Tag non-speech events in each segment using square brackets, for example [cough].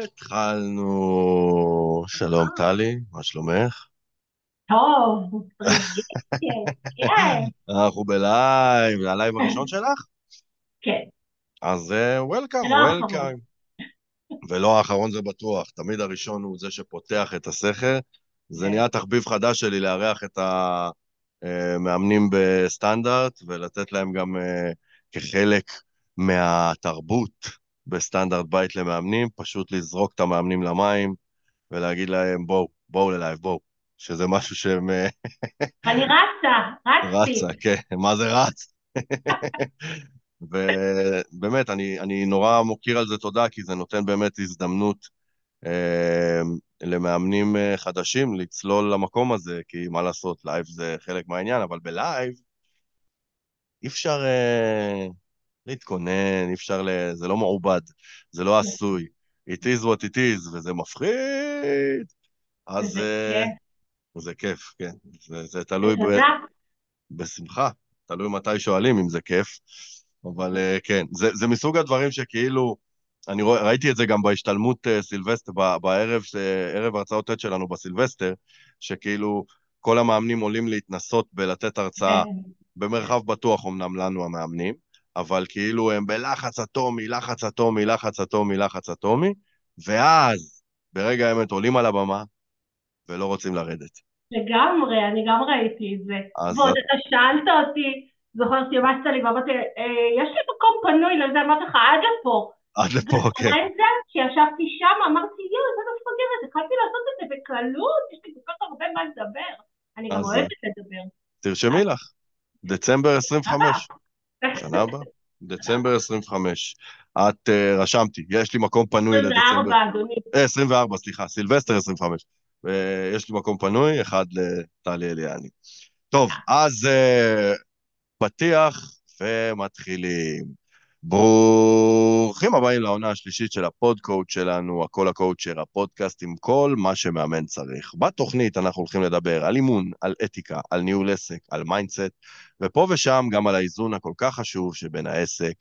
והתחלנו. שלום, טלי, מה שלומך? טוב, [laughs] אנחנו בלייב, זה הלייב הראשון שלך? כן, אז welcome, זה לא האחרון. Welcome. ולא האחרון זה בטוח, תמיד הראשון הוא זה שפותח את הסכר. זה כן. נהיה תחביב חדש שלי לארח את המאמנים בסטנדרט, ולתת להם גם אה, כחלק מהתרבות בסטנדרט בית למאמנים, פשוט לזרוק את המאמנים למים ולהגיד להם בואו, בואו ללייב, בואו. שזה משהו שהם... אה, אני רצה, רצתי. רצה, כן, מה זה רץ? ובאמת, אני, אני נורא מוקיר על זה תודה, כי זה נותן באמת הזדמנות אה, למאמנים אה, חדשים לצלול למקום הזה, כי מה לעשות, לייב זה חלק מהעניין, אבל בלייב אי אפשר אה, להתכונן, אי אפשר, ל... זה לא מעובד, זה לא עשוי. It is what it is, וזה מפחיד. אז זה אה, כיף. זה כיף, כן. זה, זה תלוי ב... בשמחה, תלוי מתי שואלים אם זה כיף, אבל אה, כן, זה, זה מסוג הדברים שכאילו, אני רואה, ראיתי את זה גם בהשתלמות אה, סילבסטר, בערב, ערב הרצאות ט' שלנו בסילבסטר, שכאילו כל המאמנים עולים להתנסות בלתת הרצאה במרחב בטוח אמנם לנו המאמנים, אבל כאילו הם בלחץ אטומי, לחץ אטומי, לחץ אטומי, לחץ אטומי, ואז ברגע האמת עולים על הבמה ולא רוצים לרדת. לגמרי, אני גם ראיתי את זה. ועוד אתה שאלת אותי, זוכרת שהרמת לי ואמרתי, "אה, יש לי מקום פנוי לזה, אמרתי לך, עד לפה. עד לפה, כן. באמצע, כשישבתי שם, אמרתי, יואו, איזה מפגרת, התחלתי לעשות את זה בקלות, יש לי כל כך הרבה מה לדבר. אני גם אז- אוהבת לדבר. תרשמי לך, דצמבר 25, שנה הבאה, דצמבר 25. את אה, רשמתי, יש לי מקום פנוי לדצמבר. 24, אדוני. אה, 24, סליחה, סילבסטר 25. ויש לי מקום פנוי, אחד לטלי אליאני. טוב, אז אה, פתיח ומתחילים. ברוכים הבאים לעונה השלישית של הפודקאסט שלנו, הכל הקואוצ'ר, הפודקאסט עם כל מה שמאמן צריך. בתוכנית אנחנו הולכים לדבר על אימון, על אתיקה, על ניהול עסק, על mindset, ופה ושם גם על האיזון הכל כך חשוב שבין העסק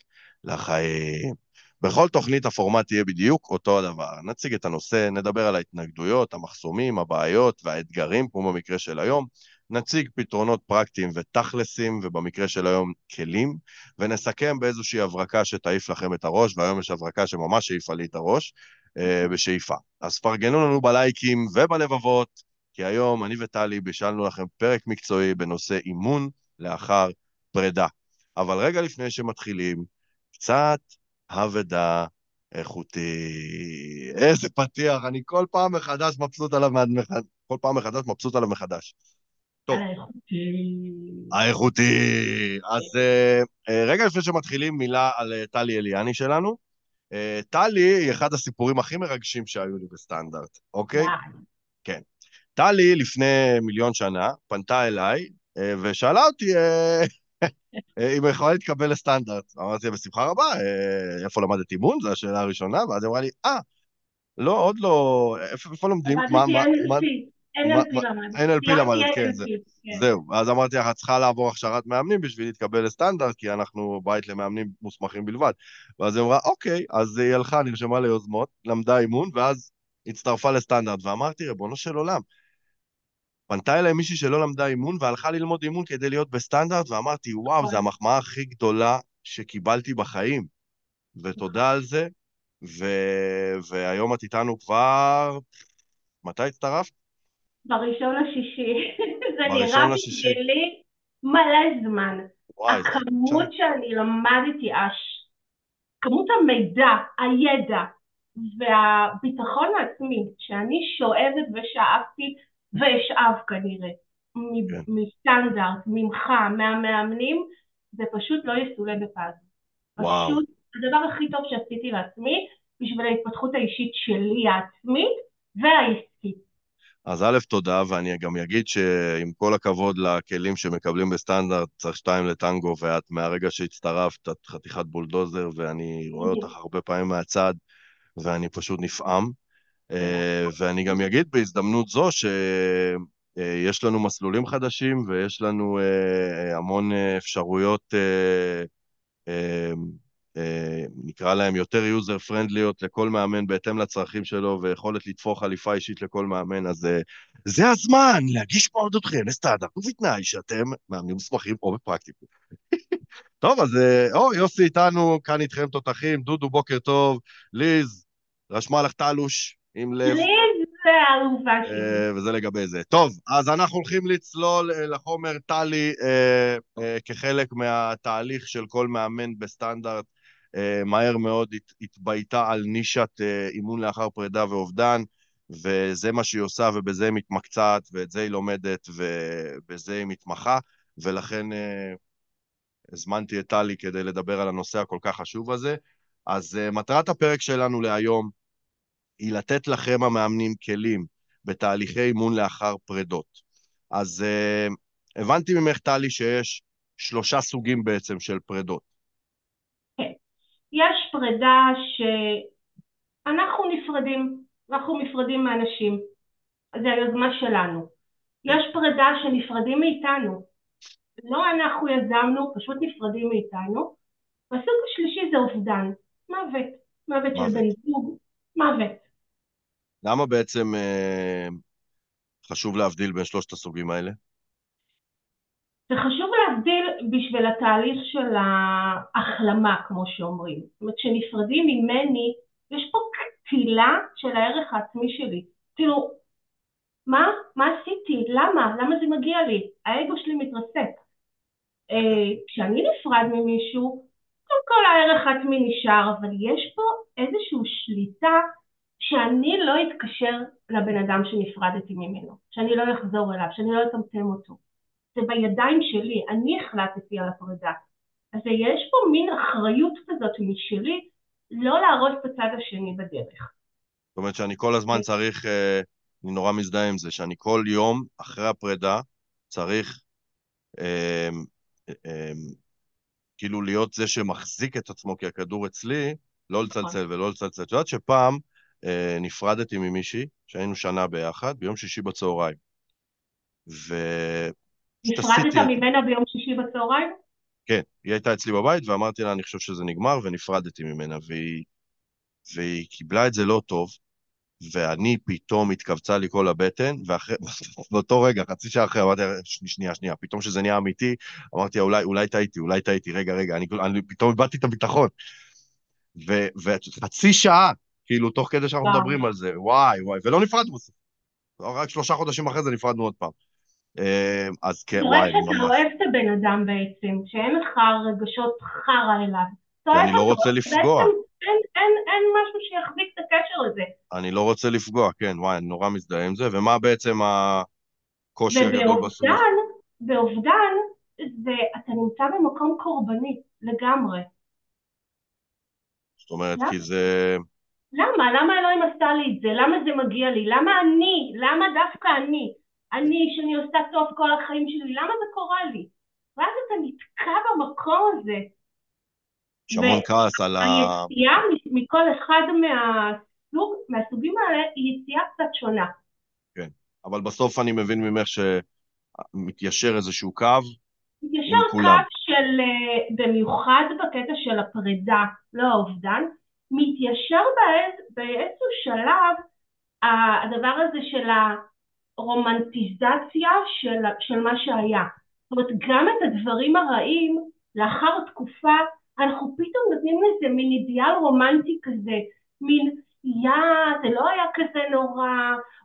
לחיים. בכל תוכנית הפורמט יהיה בדיוק אותו הדבר. נציג את הנושא, נדבר על ההתנגדויות, המחסומים, הבעיות והאתגרים, כמו במקרה של היום. נציג פתרונות פרקטיים ותכלסים, ובמקרה של היום כלים, ונסכם באיזושהי הברקה שתעיף לכם את הראש, והיום יש הברקה שממש העיפה לי את הראש, אה, בשאיפה. אז פרגנו לנו בלייקים ובלבבות, כי היום אני וטלי בישלנו לכם פרק מקצועי בנושא אימון לאחר פרידה. אבל רגע לפני שמתחילים, קצת אבדה איכותי. איזה פתיח, אני כל פעם מחדש מבסוט עליו, כל פעם מחדש מבסוט עליו מחדש. טוב. האיכותי. אז אה, אה, רגע לפני שמתחילים, מילה על אה, טלי אליאני שלנו. טלי היא אחד הסיפורים הכי מרגשים שהיו לי בסטנדרט, אוקיי? וואי. טלי לפני מיליון שנה פנתה אליי ושאלה אותי [laughs] אם היא יכולה להתקבל לסטנדרט. אמרתי לה, בשמחה רבה, איפה למדת אימון? זו השאלה הראשונה, ואז היא אמרה לי, אה, לא, עוד לא, איפה לומדים? מה- מה- מה- NLP. מה- NLP למדת, כן, כן. זהו, אז אמרתי לך, את צריכה לעבור הכשרת מאמנים בשביל להתקבל לסטנדרט, כי אנחנו בית למאמנים מוסמכים בלבד. ואז היא אמרה, אוקיי, אז היא הלכה, נרשמה ליוזמות, למדה אימון, ואז הצטרפה לסטנדרט. ואמרתי, ריבונו של עולם, פנתה אליי מישהי שלא למדה אימון והלכה ללמוד אימון כדי להיות בסטנדרט, ואמרתי, וואו, זו המחמאה הכי גדולה שקיבלתי בחיים. ותודה על זה, ו... והיום את איתנו כבר... מתי הצטרפת? בראשון לשישי. [laughs] זה נראה. בשבילי מלא זמן. וואי, הכמות שאני למדתי, הש... כמות המידע, הידע והביטחון העצמי שאני שואבת ושאבתי ואשאב כנראה כן. מסטנדרט, ממך, מהמאמנים, זה פשוט לא יסולא בפז. פשוט הדבר הכי טוב שעשיתי לעצמי בשביל ההתפתחות האישית שלי העצמית והעסקית. אז א', תודה, ואני גם אגיד שעם כל הכבוד לכלים שמקבלים בסטנדרט, צריך שתיים לטנגו, ואת מהרגע שהצטרפת, את חתיכת בולדוזר, ואני רואה אותך הרבה פעמים מהצד, ואני פשוט נפעם. אה, ואני גם אגיד בהזדמנות זו שיש לנו מסלולים חדשים, ויש לנו אה, המון אה, אפשרויות אה, אה, אה, נקרא להם יותר יוזר פרנדליות לכל מאמן בהתאם לצרכים שלו ויכולת לתפור חליפה אישית לכל מאמן, אז אה, זה הזמן להגיש מועמדותכם לסטארט-אפ ובתנאי שאתם מאמנים מוסמכים או בפרקטיקום. [laughs] טוב, אז או, יוסי איתנו, כאן איתכם תותחים, דודו, בוקר טוב, ליז, רשמה לך תלוש עם לב. ליז זה האהובה שלי. וזה לגבי זה. טוב, אז אנחנו הולכים לצלול לחומר טלי כחלק מהתהליך של כל מאמן בסטנדרט אה, מהר מאוד התבייתה על נישת אה, אימון לאחר פרידה ואובדן, וזה מה שהיא עושה ובזה היא מתמקצעת, ואת זה היא לומדת ובזה היא מתמחה, ולכן אה, הזמנתי את טלי כדי לדבר על הנושא הכל כך חשוב הזה. אז מטרת הפרק שלנו להיום היא לתת לכם המאמנים כלים בתהליכי אימון לאחר פרידות. אז הבנתי ממך, טלי, שיש שלושה סוגים בעצם של פרידות. יש פרידה שאנחנו נפרדים, אנחנו נפרדים מאנשים, זה היוזמה שלנו. יש פרידה שנפרדים מאיתנו, לא אנחנו יזמנו, פשוט נפרדים מאיתנו. והסוג השלישי זה אובדן, מוות, מוות של בן זוג, מוות. למה בעצם אה, חשוב להבדיל בין שלושת הסוגים האלה? זה חשוב להבדיל בשביל התהליך של ההחלמה, כמו שאומרים. זאת אומרת, כשנפרדים ממני, יש פה קטילה של הערך העצמי שלי. כאילו, מה? מה עשיתי? למה? למה זה מגיע לי? האגו שלי מתרסק. אה, כשאני נפרד ממישהו, קודם כל הערך העצמי נשאר, אבל יש פה איזושהי שליטה שאני לא אתקשר לבן אדם שנפרדתי ממנו, שאני לא אחזור אליו, שאני לא אטמטם אותו. זה בידיים שלי, אני החלטתי על הפרידה. אז יש פה מין אחריות כזאת משלי לא להרוס את הצד השני בדרך. זאת אומרת שאני כל הזמן. צריך, אה, אני נורא מזדהה עם זה, שאני כל יום אחרי הפרידה צריך אה, אה, כאילו להיות זה שמחזיק את עצמו, כי הכדור אצלי, לא לצלצל נכון. ולא לצלצל. את יודעת שפעם נפרדתי ממישהי, שהיינו שנה ביחד, ביום שישי בצהריים. ו... נפרדת ממנה ביום שישי בצהריים? כן, היא הייתה אצלי בבית ואמרתי לה, אני חושב שזה נגמר, ונפרדתי ממנה, והיא, והיא קיבלה את זה לא טוב, ואני פתאום התכווצה לי כל הבטן, ובאותו [laughs] רגע, חצי שעה אחרי, אמרתי לה, שנייה, שנייה, פתאום שזה נהיה אמיתי, אמרתי אולי, אולי טעיתי, אולי טעיתי, רגע, רגע, אני, אני פתאום איבדתי את הביטחון. וחצי שעה, כאילו, תוך כדי שאנחנו מדברים על זה, וואי, וואי, ולא נפרדנו. רק שלושה חודשים אחרי זה נפרדנו עוד פעם. אה, אז כן, וואי, ממש. אתה אוהב את הבן אדם בעצם, שאין לך רגשות חרא אליו. אני לא רוצה לפגוע. אין משהו שיחזיק את הקשר הזה. אני לא רוצה לפגוע, כן, וואי, אני נורא מזדהה עם זה, ומה בעצם הקושי הגדול בסוף? באובדן, זה, אתה נמצא במקום קורבני, לגמרי. זאת אומרת, כי זה... למה? למה אלוהים עשה לי את זה? למה זה מגיע לי? למה אני? למה דווקא אני? אני, שאני עושה טוב כל החיים שלי, למה זה קורה לי? ואז אתה נתקע במקום הזה. יש המון כעס על ה... היציאה מכל אחד מהסוג, מהסוגים האלה היא יציאה קצת שונה. כן, אבל בסוף אני מבין ממך שמתיישר איזשהו קו מתיישר קו של, אה, במיוחד בקטע של הפרידה, לא האובדן, מתיישר באיזשהו שלב הדבר הזה של ה... רומנטיזציה של, של מה שהיה. זאת אומרת, גם את הדברים הרעים, לאחר תקופה, אנחנו פתאום נותנים לזה מין אידיאל רומנטי כזה, מין, יא, זה לא היה כזה נורא,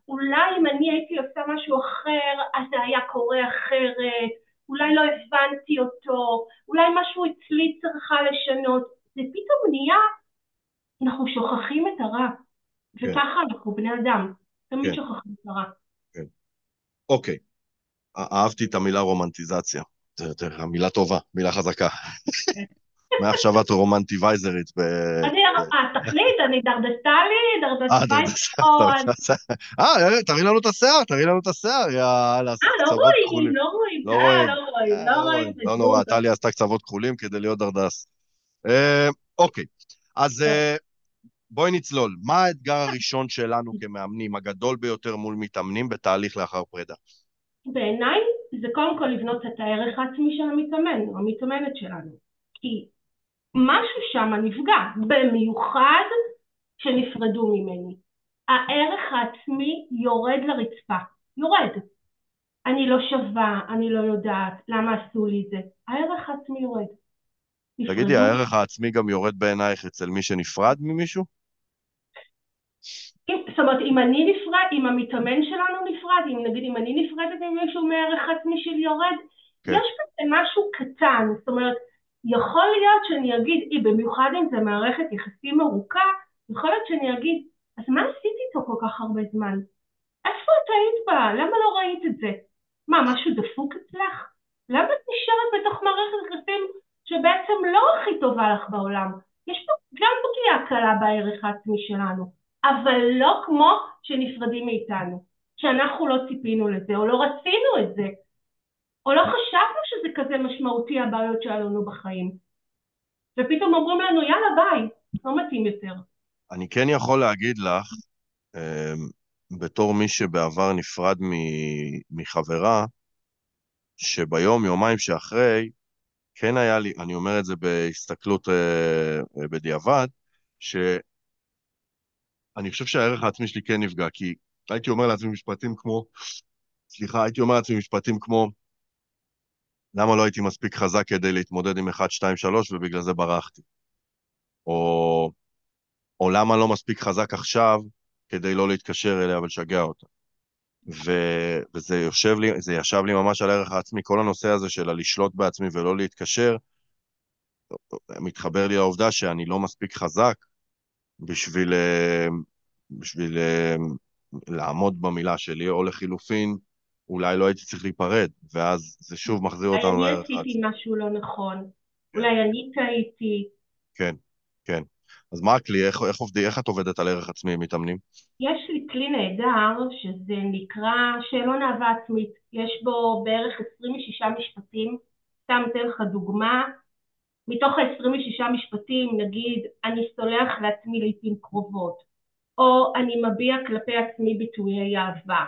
אולי אם אני הייתי עושה משהו אחר, אז זה היה קורה אחרת, אולי לא הבנתי אותו, אולי משהו אצלי צריכה לשנות. זה פתאום נהיה, אנחנו שוכחים את הרע. כן. וככה אנחנו בני אדם, תמיד כן. שוכחים את הרע. אוקיי, אהבתי את המילה רומנטיזציה. זה יותר המילה טובה, מילה חזקה. [laughs] מעכשיו את רומנטיבייזרית. אני, אה, תחליט, אני דרדסטלי, דרדסטלי. אה, תראי לנו את השיער, תראי לנו את השיער, יאללה. אה, לא רואים, לא רואים, לא רואים, לא רואים. לא נורא, טלי עשתה קצוות כחולים כדי להיות דרדס. אוקיי, אז בואי נצלול. מה האתגר הראשון שלנו כמאמנים, הגדול ביותר מול מתאמנים בתהליך לאחר פרידה? בעיניי זה קודם כל לבנות את הערך העצמי של המתאמן, או המתאמנת שלנו. כי משהו שם נפגע, במיוחד כשנפרדו ממני. הערך העצמי יורד לרצפה, יורד. אני לא שווה, אני לא יודעת, למה עשו לי את זה? הערך העצמי יורד. תגידי, הערך העצמי גם יורד בעינייך אצל מי שנפרד ממישהו? זאת אומרת, אם אני נפרד, אם המתאמן שלנו נפרד, אם נגיד אם אני נפרדת ממישהו מערך עצמי שלי יורד, כן. יש בזה משהו קטן, זאת אומרת, יכול להיות שאני אגיד, אי, במיוחד אם זה מערכת יחסים ארוכה, יכול להיות שאני אגיד, אז מה עשיתי איתו כל כך הרבה זמן? איפה את היית בה? למה לא ראית את זה? מה, משהו דפוק אצלך? למה את נשארת בתוך מערכת יחסים שבעצם לא הכי טובה לך בעולם? יש פה גם פגיעה קלה בערך העצמי שלנו, אבל לא כמו שנפרדים מאיתנו, שאנחנו לא ציפינו לזה, או לא רצינו את זה, או לא חשבנו שזה כזה משמעותי הבעיות שלנו בחיים. ופתאום אומרים לנו, יאללה ביי, לא מתאים יותר. אני כן יכול להגיד לך, אמ, בתור מי שבעבר נפרד מחברה, שביום, יומיים שאחרי, כן היה לי, אני אומר את זה בהסתכלות אה, אה, שאני חושב שהערך העצמי שלי כן נפגע, כי הייתי אומר לעצמי משפטים כמו, סליחה, הייתי אומר לעצמי משפטים כמו, למה לא הייתי מספיק חזק כדי להתמודד עם 1, 2, 3 ובגלל זה ברחתי? או, או למה לא מספיק חזק עכשיו כדי לא להתקשר אליה ולשגע אותה? ו, וזה יושב לי, זה ישב לי ממש על הערך העצמי, כל הנושא הזה של הלשלוט בעצמי ולא להתקשר, מתחבר לי לעובדה שאני לא מספיק חזק בשביל, אה, בשביל אה, לעמוד במילה שלי, או לחילופין, אולי לא הייתי צריך להיפרד, ואז זה שוב מחזיר אותנו. אולי אני עשיתי משהו לא נכון, אולי אני טעיתי. כן, כן. אז מה הכלי? איך, איך, עובדי, איך את עובדת על ערך עצמי עם מתאמנים? יש לי כלי נהדר שזה נקרא שאלון אהבה עצמית. יש בו בערך 26 משפטים. סתם אתן לך דוגמה. מתוך ה-26 משפטים נגיד אני סולח לעצמי לעיתים קרובות, או אני מביע כלפי עצמי ביטויי אהבה,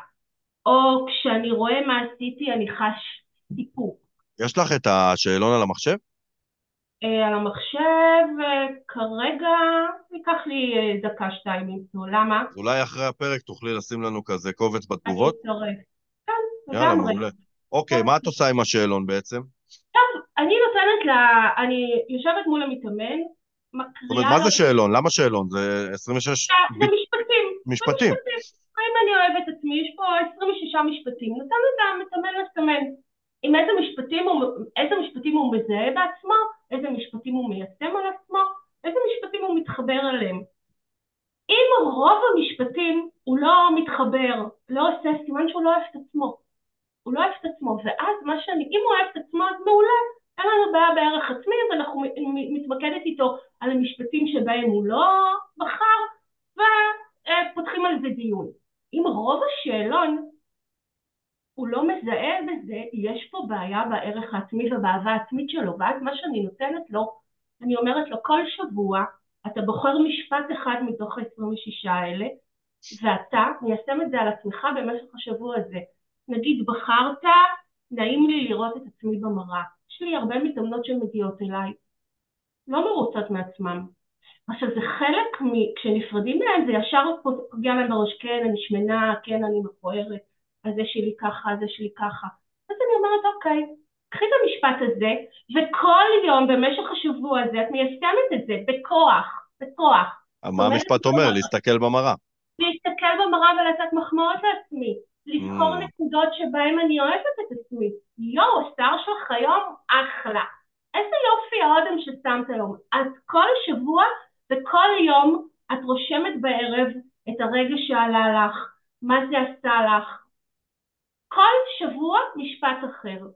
או כשאני רואה מה עשיתי אני חש סיפוק. יש לך את השאלון על המחשב? אה, על המחשב אה, כרגע ייקח לי אה, דקה שתיים למצוא, למה? אולי אחרי הפרק תוכלי לשים לנו כזה קובץ בתגובות? אני אצטרף. כן, מעולה. אוקיי, מה את עושה עם השאלון בעצם? אני נותנת לה, אני יושבת מול המתאמן, מקריאה... זאת אומרת, מה זה שאלון? למה שאלון? זה 26... זה משפטים. משפטים. האם אני אוהבת עצמי? יש פה 26 משפטים. נותנת למתאמן לסמן. עם איזה משפטים הוא, איזה משפטים הוא מזהה בעצמו, איזה משפטים הוא מיישם על עצמו, איזה משפטים הוא מתחבר אליהם. אם רוב המשפטים הוא לא מתחבר, לא עושה סימן שהוא לא אוהב את עצמו. הוא לא אוהב את עצמו, ואז מה שאני, אם הוא אוהב את עצמו אז מעולה, אין לנו בעיה בערך עצמי, ואנחנו מתמקדת איתו על המשפטים שבהם הוא לא בחר, ופותחים על זה דיון. אם רוב השאלון הוא לא מזהה בזה, יש פה בעיה בערך העצמי ובאהבה העצמית שלו, ואז מה שאני נותנת לו, אני אומרת לו כל שבוע אתה בוחר משפט אחד מתוך ה-26 האלה, ואתה מיישם את זה על עצמך במשך השבוע הזה. נגיד בחרת, נעים לי לראות את עצמי במראה. יש לי הרבה מתאמנות שמגיעות אליי, לא מרוצות מעצמם. עכשיו זה חלק מ... כשנפרדים מהם זה ישר פוגע להם בראש, כן אני שמנה, כן אני מכוערת. הזה שלי ככה, הזה שלי ככה. אז אני אומרת, אוקיי, קחי את המשפט הזה, וכל יום במשך השבוע הזה את מיישמת את זה, בכוח, בכוח. מה המשפט אומר? להסתכל במראה. להסתכל במראה ולתת מחמאות לעצמי. לבחור mm. נקודות שבהן אני אוהבת את עצמי. יואו, השיער שלך היום אחלה. איזה יופי האודם ששמת היום. אז כל שבוע וכל יום את רושמת בערב את הרגע שעלה לך, מה זה עשה לך, כל שבוע משפט אחר.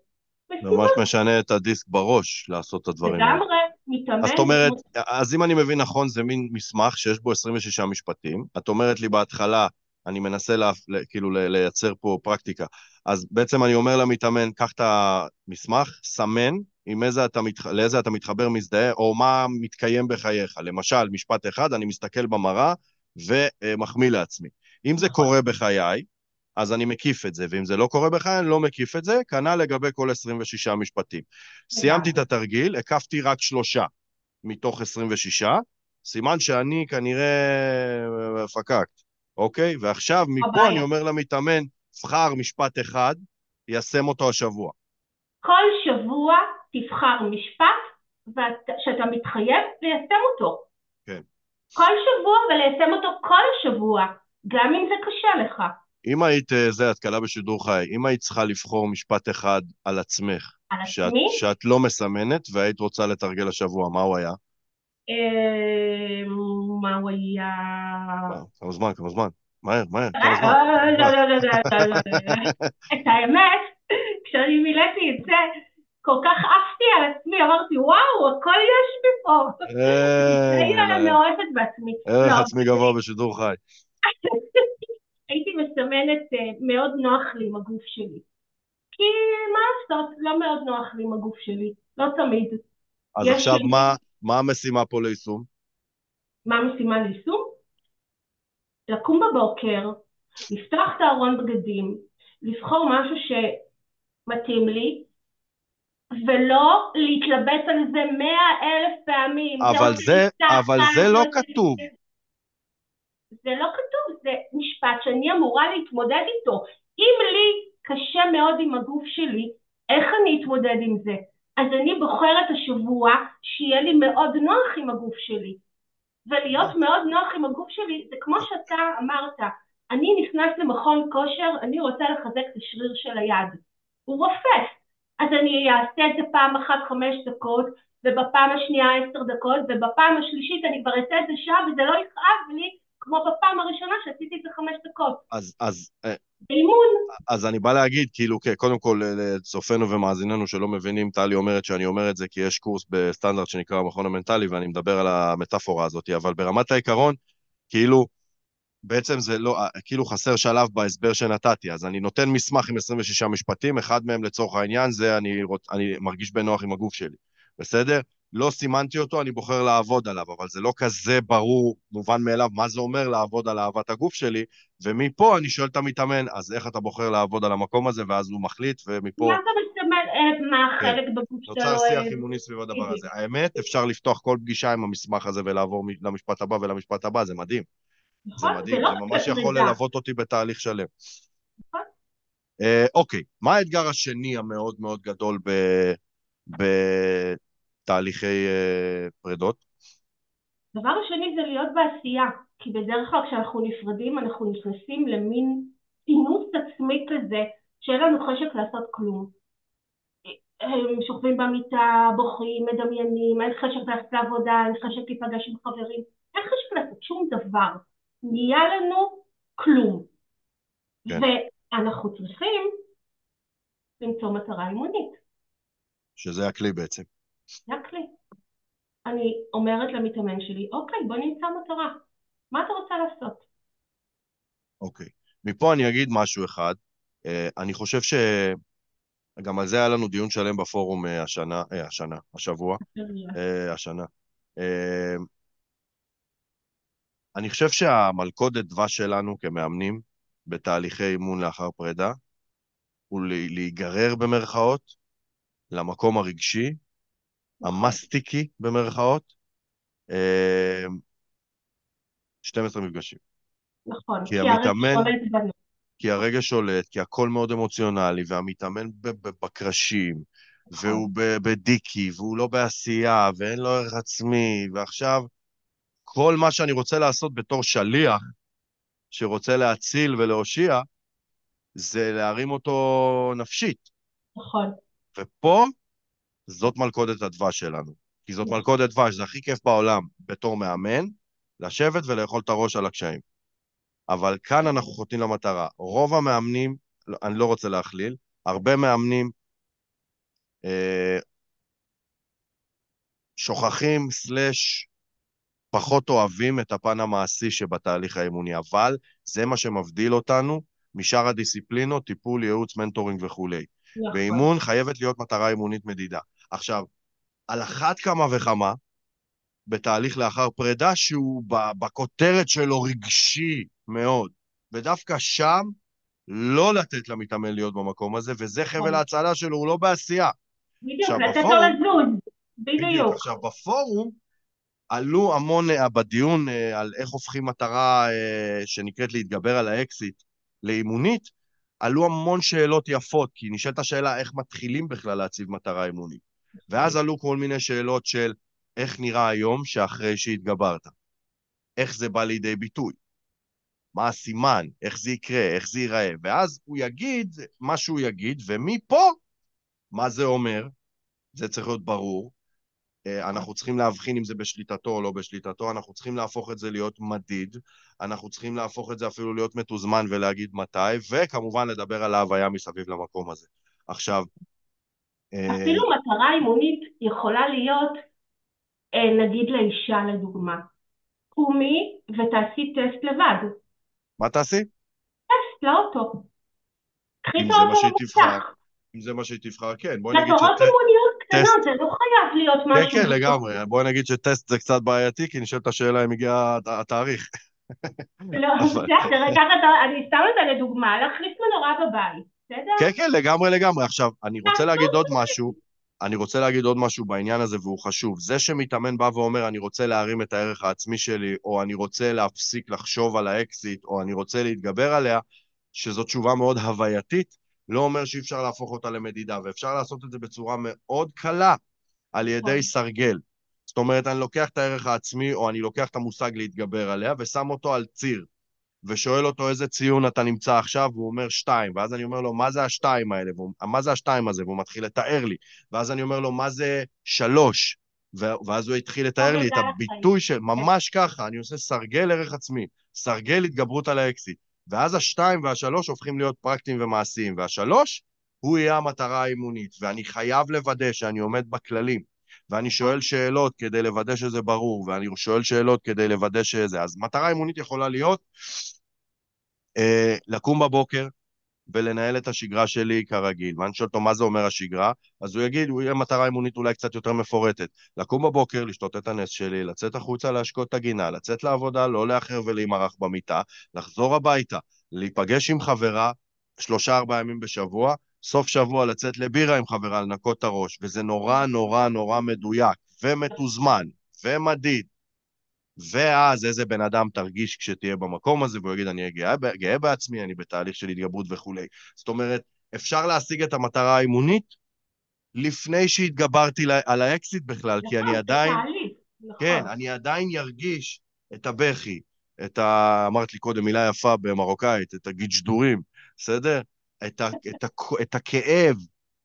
ממש משנה את הדיסק בראש לעשות את הדברים האלה. לגמרי, מתאמן. אז את אומרת, אז אם אני מבין נכון, זה מין מסמך שיש בו 26 משפטים. את אומרת לי בהתחלה, אני מנסה לה, כאילו לייצר פה פרקטיקה. אז בעצם אני אומר למתאמן, קח את המסמך, סמן עם איזה אתה מתח... לאיזה אתה מתחבר, מזדהה, או מה מתקיים בחייך. למשל, משפט אחד, אני מסתכל במראה ומחמיא לעצמי. אם זה נכון. קורה בחיי, אז אני מקיף את זה, ואם זה לא קורה בך, אני לא מקיף את זה, כנ"ל לגבי כל 26 משפטים. סיימתי את התרגיל, הקפתי רק שלושה. מתוך 26, סימן שאני כנראה פקקט, אוקיי? ועכשיו, מפה אני אומר למתאמן, בחר משפט אחד, יישם אותו השבוע. כל שבוע תבחר משפט שאתה מתחייב ליישם אותו. כן. כל שבוע וליישם אותו כל השבוע, גם אם זה קשה לך. אם היית, אה, זה, את קלה בשידור חי, אם היית צריכה לבחור משפט אחד על עצמך, על שאת, עצמי? שאת לא מסמנת והיית רוצה לתרגל השבוע, מה הוא היה? מה הוא היה? כמה זמן, כמה זמן. מהר, מהר, כמה זמן. לא, לא, לא, לא, את האמת, כשאני מילאתי את זה, כל כך עפתי על עצמי, אמרתי, וואו, הכל יש לי פה. הייתי מאוהבת בעצמי. ערך עצמי גבוה בשידור חי. הייתי מסמנת, מאוד נוח לי עם הגוף שלי. כי מה לעשות, לא מאוד נוח לי עם הגוף שלי, לא תמיד. אז עכשיו מה, מה המשימה פה ליישום? מה המשימה ליישום? לקום בבוקר, לפתוח את הארון בגדים, לבחור משהו שמתאים לי, ולא להתלבט על זה מאה אלף פעמים. אבל זה, זה, אבל זה לא כתוב. זה לא כתוב, זה משפט שאני אמורה להתמודד איתו. אם לי קשה מאוד עם הגוף שלי, איך אני אתמודד עם זה? אז אני בוחרת השבוע שיהיה לי מאוד נוח עם הגוף שלי. ולהיות מאוד נוח עם הגוף שלי זה כמו שאתה אמרת, אני נכנס למכון כושר, אני רוצה לחזק את השריר של היד. הוא רופס. אז אני אעשה את זה פעם אחת חמש דקות, ובפעם השנייה עשר דקות, ובפעם השלישית אני כבר אעשה את זה שעה וזה לא יכאב לי כמו בפעם הראשונה שעשיתי את זה חמש דקות. אז, אז... אה, באימון. אז אני בא להגיד, כאילו, קודם כל, לצופינו ומאזיננו שלא מבינים, טלי אומרת שאני אומר את זה כי יש קורס בסטנדרט שנקרא המכון המנטלי, ואני מדבר על המטאפורה הזאת, אבל ברמת העיקרון, כאילו, בעצם זה לא, כאילו חסר שלב בהסבר שנתתי, אז אני נותן מסמך עם 26 משפטים, אחד מהם לצורך העניין זה אני, רוצ, אני מרגיש בנוח עם הגוף שלי, בסדר? לא סימנתי אותו, אני בוחר לעבוד עליו, אבל זה לא כזה ברור, מובן מאליו, מה זה אומר לעבוד על אהבת הגוף שלי, ומפה אני שואל את המתאמן, אז איך אתה בוחר לעבוד על המקום הזה, ואז הוא מחליט, ומפה... מה אתה מסתמל, אה, מה כן. החלק בגוף שלו? נוצר שיח אימוני סביב הדבר הזה. האמת, אפשר לפתוח כל פגישה עם המסמך הזה ולעבור למשפט הבא ולמשפט הבא, זה מדהים. נכון, זה מדהים, זה, לא ממש יכול ללוות אותי בתהליך שלם. נכון. אה, אוקיי, מה האתגר השני המאוד מאוד גדול ב... תהליכי אה, פרידות? דבר השני זה להיות בעשייה, כי בדרך כלל כשאנחנו נפרדים אנחנו נכנסים למין אינוס עצמי כזה שאין לנו חשק לעשות כלום. הם שוכבים במיטה, בוכים, מדמיינים, אין חשק ללכת לעבודה, אין חשק להיפגש עם חברים, אין חשק לעשות שום דבר. נהיה לנו כלום. כן. ואנחנו צריכים למצוא מטרה אימונית. שזה הכלי בעצם. רק לי. אני אומרת למתאמן שלי, אוקיי, בוא נמצא מטרה. מה אתה רוצה לעשות? אוקיי. מפה אני אגיד משהו אחד. Uh, אני חושב ש... גם על זה היה לנו דיון שלם בפורום uh, השנה, uh, השנה, השבוע, uh, השנה. Uh, אני חושב שהמלכודת דבש שלנו כמאמנים בתהליכי אימון לאחר פרידה הוא להיגרר במרכאות למקום הרגשי המסטיקי במרכאות, 12 אה, מפגשים. נכון, כי, כי המתאמן, כי הרגש שולט, כי הכל מאוד אמוציונלי, והמתאמן בקרשים, נכון. והוא בדיקי, והוא לא בעשייה, ואין לו ערך עצמי, ועכשיו כל מה שאני רוצה לעשות בתור שליח, שרוצה להציל ולהושיע, זה להרים אותו נפשית. נכון. ופה זאת מלכודת הדבש שלנו. כי זאת מלכודת דבש, זה הכי כיף בעולם בתור מאמן, לשבת ולאכול את הראש על הקשיים. אבל כאן אנחנו חוטאים למטרה. רוב המאמנים, אני לא רוצה להכליל, הרבה מאמנים אה, שוכחים, סלש, פחות אוהבים את הפן המעשי שבתהליך האימוני, אבל זה מה שמבדיל אותנו משאר הדיסציפלינות, טיפול, ייעוץ, מנטורינג וכולי. נכון. באימון חייבת להיות מטרה אימונית מדידה. עכשיו, על אחת כמה וכמה, בתהליך לאחר פרידה, שהוא בכותרת שלו רגשי מאוד, ודווקא שם, לא לתת למתאמן להיות במקום הזה, וזה חבל נכון. ההצלה שלו, הוא לא בעשייה. בדיוק, לתת לו לזוז, בדיוק. עכשיו, בפורום, עלו המון אה, בדיון אה, על איך הופכים מטרה אה, שנקראת להתגבר על האקסית לאימונית, עלו המון שאלות יפות, כי נשאלת השאלה איך מתחילים בכלל להציב מטרה אימונית. ואז עלו כל מיני שאלות של איך נראה היום שאחרי שהתגברת? איך זה בא לידי ביטוי? מה הסימן? איך זה יקרה? איך זה ייראה? ואז הוא יגיד מה שהוא יגיד, ומפה, מה זה אומר? זה צריך להיות ברור. אה, אנחנו צריכים להבחין אם זה בשליטתו או לא בשליטתו, אנחנו צריכים להפוך את זה להיות מדיד, אנחנו צריכים להפוך את זה אפילו להיות מתוזמן ולהגיד מתי, וכמובן לדבר על ההוויה מסביב למקום הזה. עכשיו... אה, אפילו מטרה אימונית יכולה להיות, אה, נגיד לאישה לדוגמה, קומי ותעשי טסט לבד. מה תעשי? טסט לאוטו. קחי את האוטו במוסך. אם זה מה שהיא תבחר, כן. בואי נגיד שטסט... אימוניות קטנות, זה לא חייב להיות כן, משהו... כן, כן, לגמרי. בואי נגיד שטסט זה קצת בעייתי, כי נשאלת השאלה אם הגיע התאריך. לא, [laughs] בסדר, אני סתם נותן לדוגמה, להחליף מנורה בבית, בסדר? כן, כן, לגמרי, לגמרי. עכשיו, אני רוצה להגיד עוד משהו. אני רוצה להגיד עוד משהו בעניין הזה, והוא חשוב. זה שמתאמן בא ואומר, אני רוצה להרים את הערך העצמי שלי, או אני רוצה להפסיק לחשוב על האקסית, או אני רוצה להתגבר עליה, שזו תשובה מאוד הווייתית, לא אומר שאי אפשר להפוך אותה למדידה, ואפשר לעשות את זה בצורה מאוד קלה על ידי נכון. סרגל. זאת אומרת, אני לוקח את הערך העצמי, או אני לוקח את המושג להתגבר עליה, ושם אותו על ציר, ושואל אותו איזה ציון אתה נמצא עכשיו, והוא אומר שתיים, ואז אני אומר לו, מה זה השתיים האלה? והוא, מה זה השתיים הזה? והוא מתחיל לתאר לי. ואז אני אומר לו, מה זה שלוש? ואז הוא התחיל לתאר לי את הביטוי של, ממש ככה, אני עושה סרגל ערך עצמי, סרגל התגברות על האקסיט. ואז השתיים והשלוש הופכים להיות פרקטיים ומעשיים, והשלוש הוא יהיה המטרה האימונית, ואני חייב לוודא שאני עומד בכללים, ואני שואל שאלות כדי לוודא שזה ברור, ואני שואל שאלות כדי לוודא שזה. אז מטרה אימונית יכולה להיות אה, לקום בבוקר, ולנהל את השגרה שלי כרגיל. ואני שואל אותו מה זה אומר השגרה, אז הוא יגיד, הוא יהיה מטרה אימונית אולי קצת יותר מפורטת. לקום בבוקר, לשתות את הנס שלי, לצאת החוצה להשקות את הגינה, לצאת לעבודה, לא לאחר ולהימרח במיטה, לחזור הביתה, להיפגש עם חברה שלושה ארבעה ימים בשבוע, סוף שבוע לצאת לבירה עם חברה, לנקות את הראש, וזה נורא נורא נורא מדויק, ומתוזמן, ומדיד, ואז איזה בן אדם תרגיש כשתהיה במקום הזה, והוא יגיד, אני אהיה גאה, גאה בעצמי, אני בתהליך של התגברות וכולי. זאת אומרת, אפשר להשיג את המטרה האימונית לפני שהתגברתי על האקסית בכלל, כי אני נכון, עדיין... נכון. כן, אני עדיין מרגיש את הבכי, את ה... אמרת לי קודם מילה יפה במרוקאית, את הגיג'דורים, בסדר? את, ה... את, ה... את הכאב,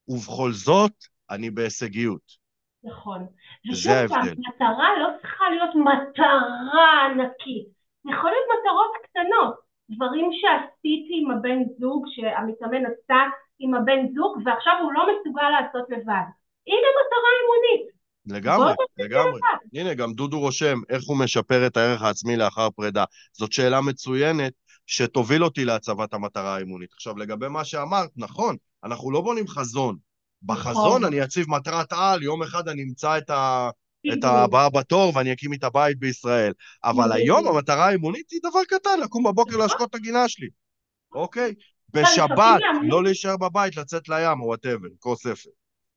ובכל זאת, אני בהישגיות. נכון. ושוב פעם, מטרה לא צריכה להיות מטרה ענקית. יכול להיות מטרות קטנות, דברים שעשיתי עם הבן זוג, שהמתאמן עשה עם הבן זוג, ועכשיו הוא לא מסוגל לעשות לבד. הנה מטרה אימונית. לגמרי, לגמרי. הנה, גם דודו רושם איך הוא משפר את הערך העצמי לאחר פרידה. זאת שאלה מצוינת שתוביל אותי להצבת המטרה האימונית. עכשיו, לגבי מה שאמרת, נכון, אנחנו לא בונים חזון. בחזון אני אציב מטרת על, יום אחד אני אמצא את, ה... [laughs] את הבאה בתור ואני אקים איתה בית בישראל. אבל היום המטרה האימונית היא דבר קטן, לקום בבוקר נכון. להשקות את הגינה שלי. אוקיי? בשבת, לא להישאר בבית, לצאת לים או וואטאבר, לקרוא ספר.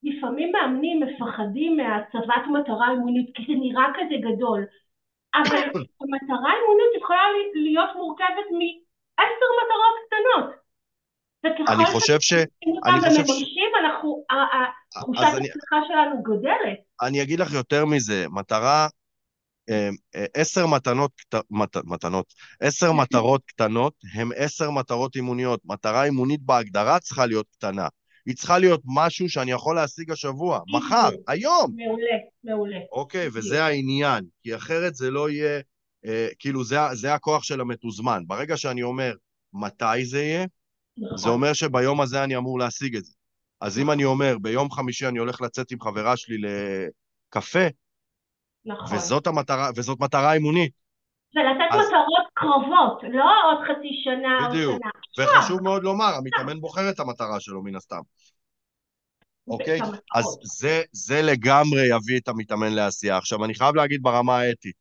לפעמים מאמנים מפחדים מהצבת מטרה אימונית, כי זה נראה כזה גדול. אבל [coughs] המטרה האימונית יכולה להיות מורכבת מעשר מטרות קטנות. אני חושב ש... אני חושב ש... אנחנו, תחושת ההצלחה שלנו גודלת. אני אגיד לך יותר מזה, מטרה, אה, אה, עשר מתנות, מתנות, עשר [laughs] מטרות קטנות הם עשר מטרות אימוניות. מטרה אימונית בהגדרה צריכה להיות קטנה. היא צריכה להיות משהו שאני יכול להשיג השבוע, מחר, היום. מעולה, מעולה. אוקיי, וזה העניין, כי אחרת זה לא יהיה, אה, כאילו, זה, זה הכוח של המתוזמן. ברגע שאני אומר מתי זה יהיה, נכון. זה אומר שביום הזה אני אמור להשיג את זה. אז אם אני אומר, ביום חמישי אני הולך לצאת עם חברה שלי לקפה, נכון. וזאת המטרה, וזאת מטרה אימונית. ולתת אז... מטרות קרובות, לא עוד חצי שנה בדיוק. או שנה. וחשוב מאוד לומר, המתאמן בוחר את המטרה שלו מן הסתם. אוקיי? אז זה, זה לגמרי יביא את המתאמן לעשייה. עכשיו, אני חייב להגיד ברמה האתית,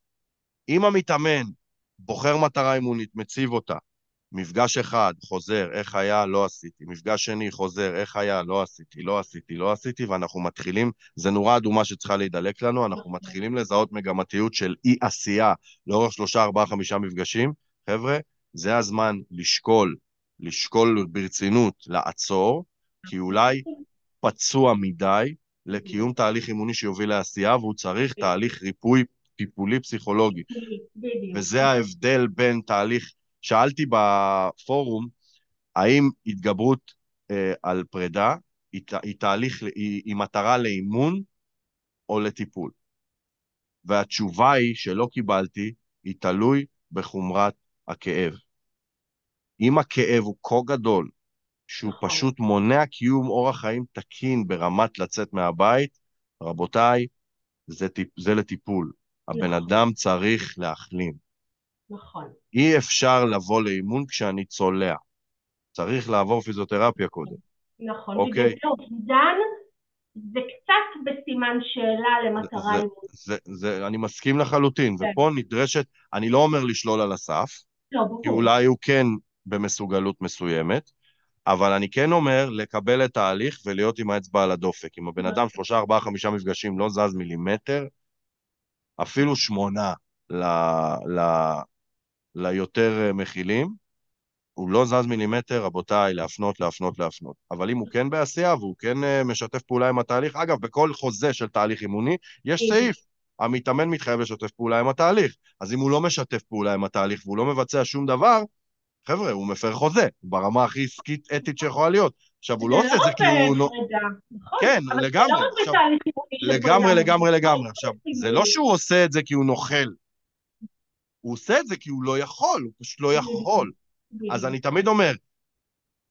אם המתאמן בוחר מטרה אימונית, מציב אותה, מפגש אחד, חוזר, איך היה, לא עשיתי. מפגש שני, חוזר, איך היה, לא עשיתי, לא עשיתי, לא עשיתי, ואנחנו מתחילים, זה נורה אדומה שצריכה להידלק לנו, אנחנו מתחילים לזהות מגמתיות של אי-עשייה לאורך שלושה, ארבעה, חמישה מפגשים. חבר'ה, זה הזמן לשקול, לשקול ברצינות, לעצור, כי אולי פצוע מדי לקיום תהליך אימוני שיוביל לעשייה, והוא צריך תהליך ריפוי טיפולי פסיכולוגי. וזה ההבדל בין תהליך שאלתי בפורום, האם התגברות אה, על פרידה היא, היא תהליך, היא, היא מטרה לאימון או לטיפול? והתשובה היא שלא קיבלתי, היא תלוי בחומרת הכאב. אם הכאב הוא כה גדול, שהוא נכון. פשוט מונע קיום אורח חיים תקין ברמת לצאת מהבית, רבותיי, זה, זה לטיפול. הבן נכון. אדם צריך להחלים. נכון. אי אפשר לבוא לאימון כשאני צולע. צריך לעבור פיזיותרפיה קודם. נכון, אוקיי? בגלל זה אובדן זה קצת בסימן שאלה למטרה אימון. אני מסכים לחלוטין, כן. ופה נדרשת, אני לא אומר לשלול על הסף, לא. כי אולי הוא כן במסוגלות מסוימת, אבל אני כן אומר לקבל את ההליך ולהיות עם האצבע על הדופק. אם הבן נכון. אדם שלושה, ארבעה, חמישה מפגשים לא זז מילימטר, אפילו שמונה ל, ל, ליותר אה, מכילים, הוא לא זז מילימטר, רבותיי, להפנות, להפנות, להפנות. אבל אם הוא כן בעשייה והוא כן אה, משתף פעולה עם התהליך, אגב, בכל חוזה של תהליך אימוני, יש. סעיף, המתאמן מתחייב לשתף פעולה עם התהליך. אז אם הוא לא משתף פעולה עם התהליך והוא לא מבצע שום דבר, חבר'ה, הוא מפר חוזה, ברמה הכי עסקית אתית שיכולה להיות. עכשיו, הוא לא עושה את זה כי הוא... לא... נכון? כן, לגמרי. לגמרי, לגמרי, לגמרי. עכשיו, זה לא שהוא עושה את זה כי הוא נוכל. הוא עושה את זה כי הוא לא יכול, הוא פשוט לא יכול. אז אני תמיד אומר,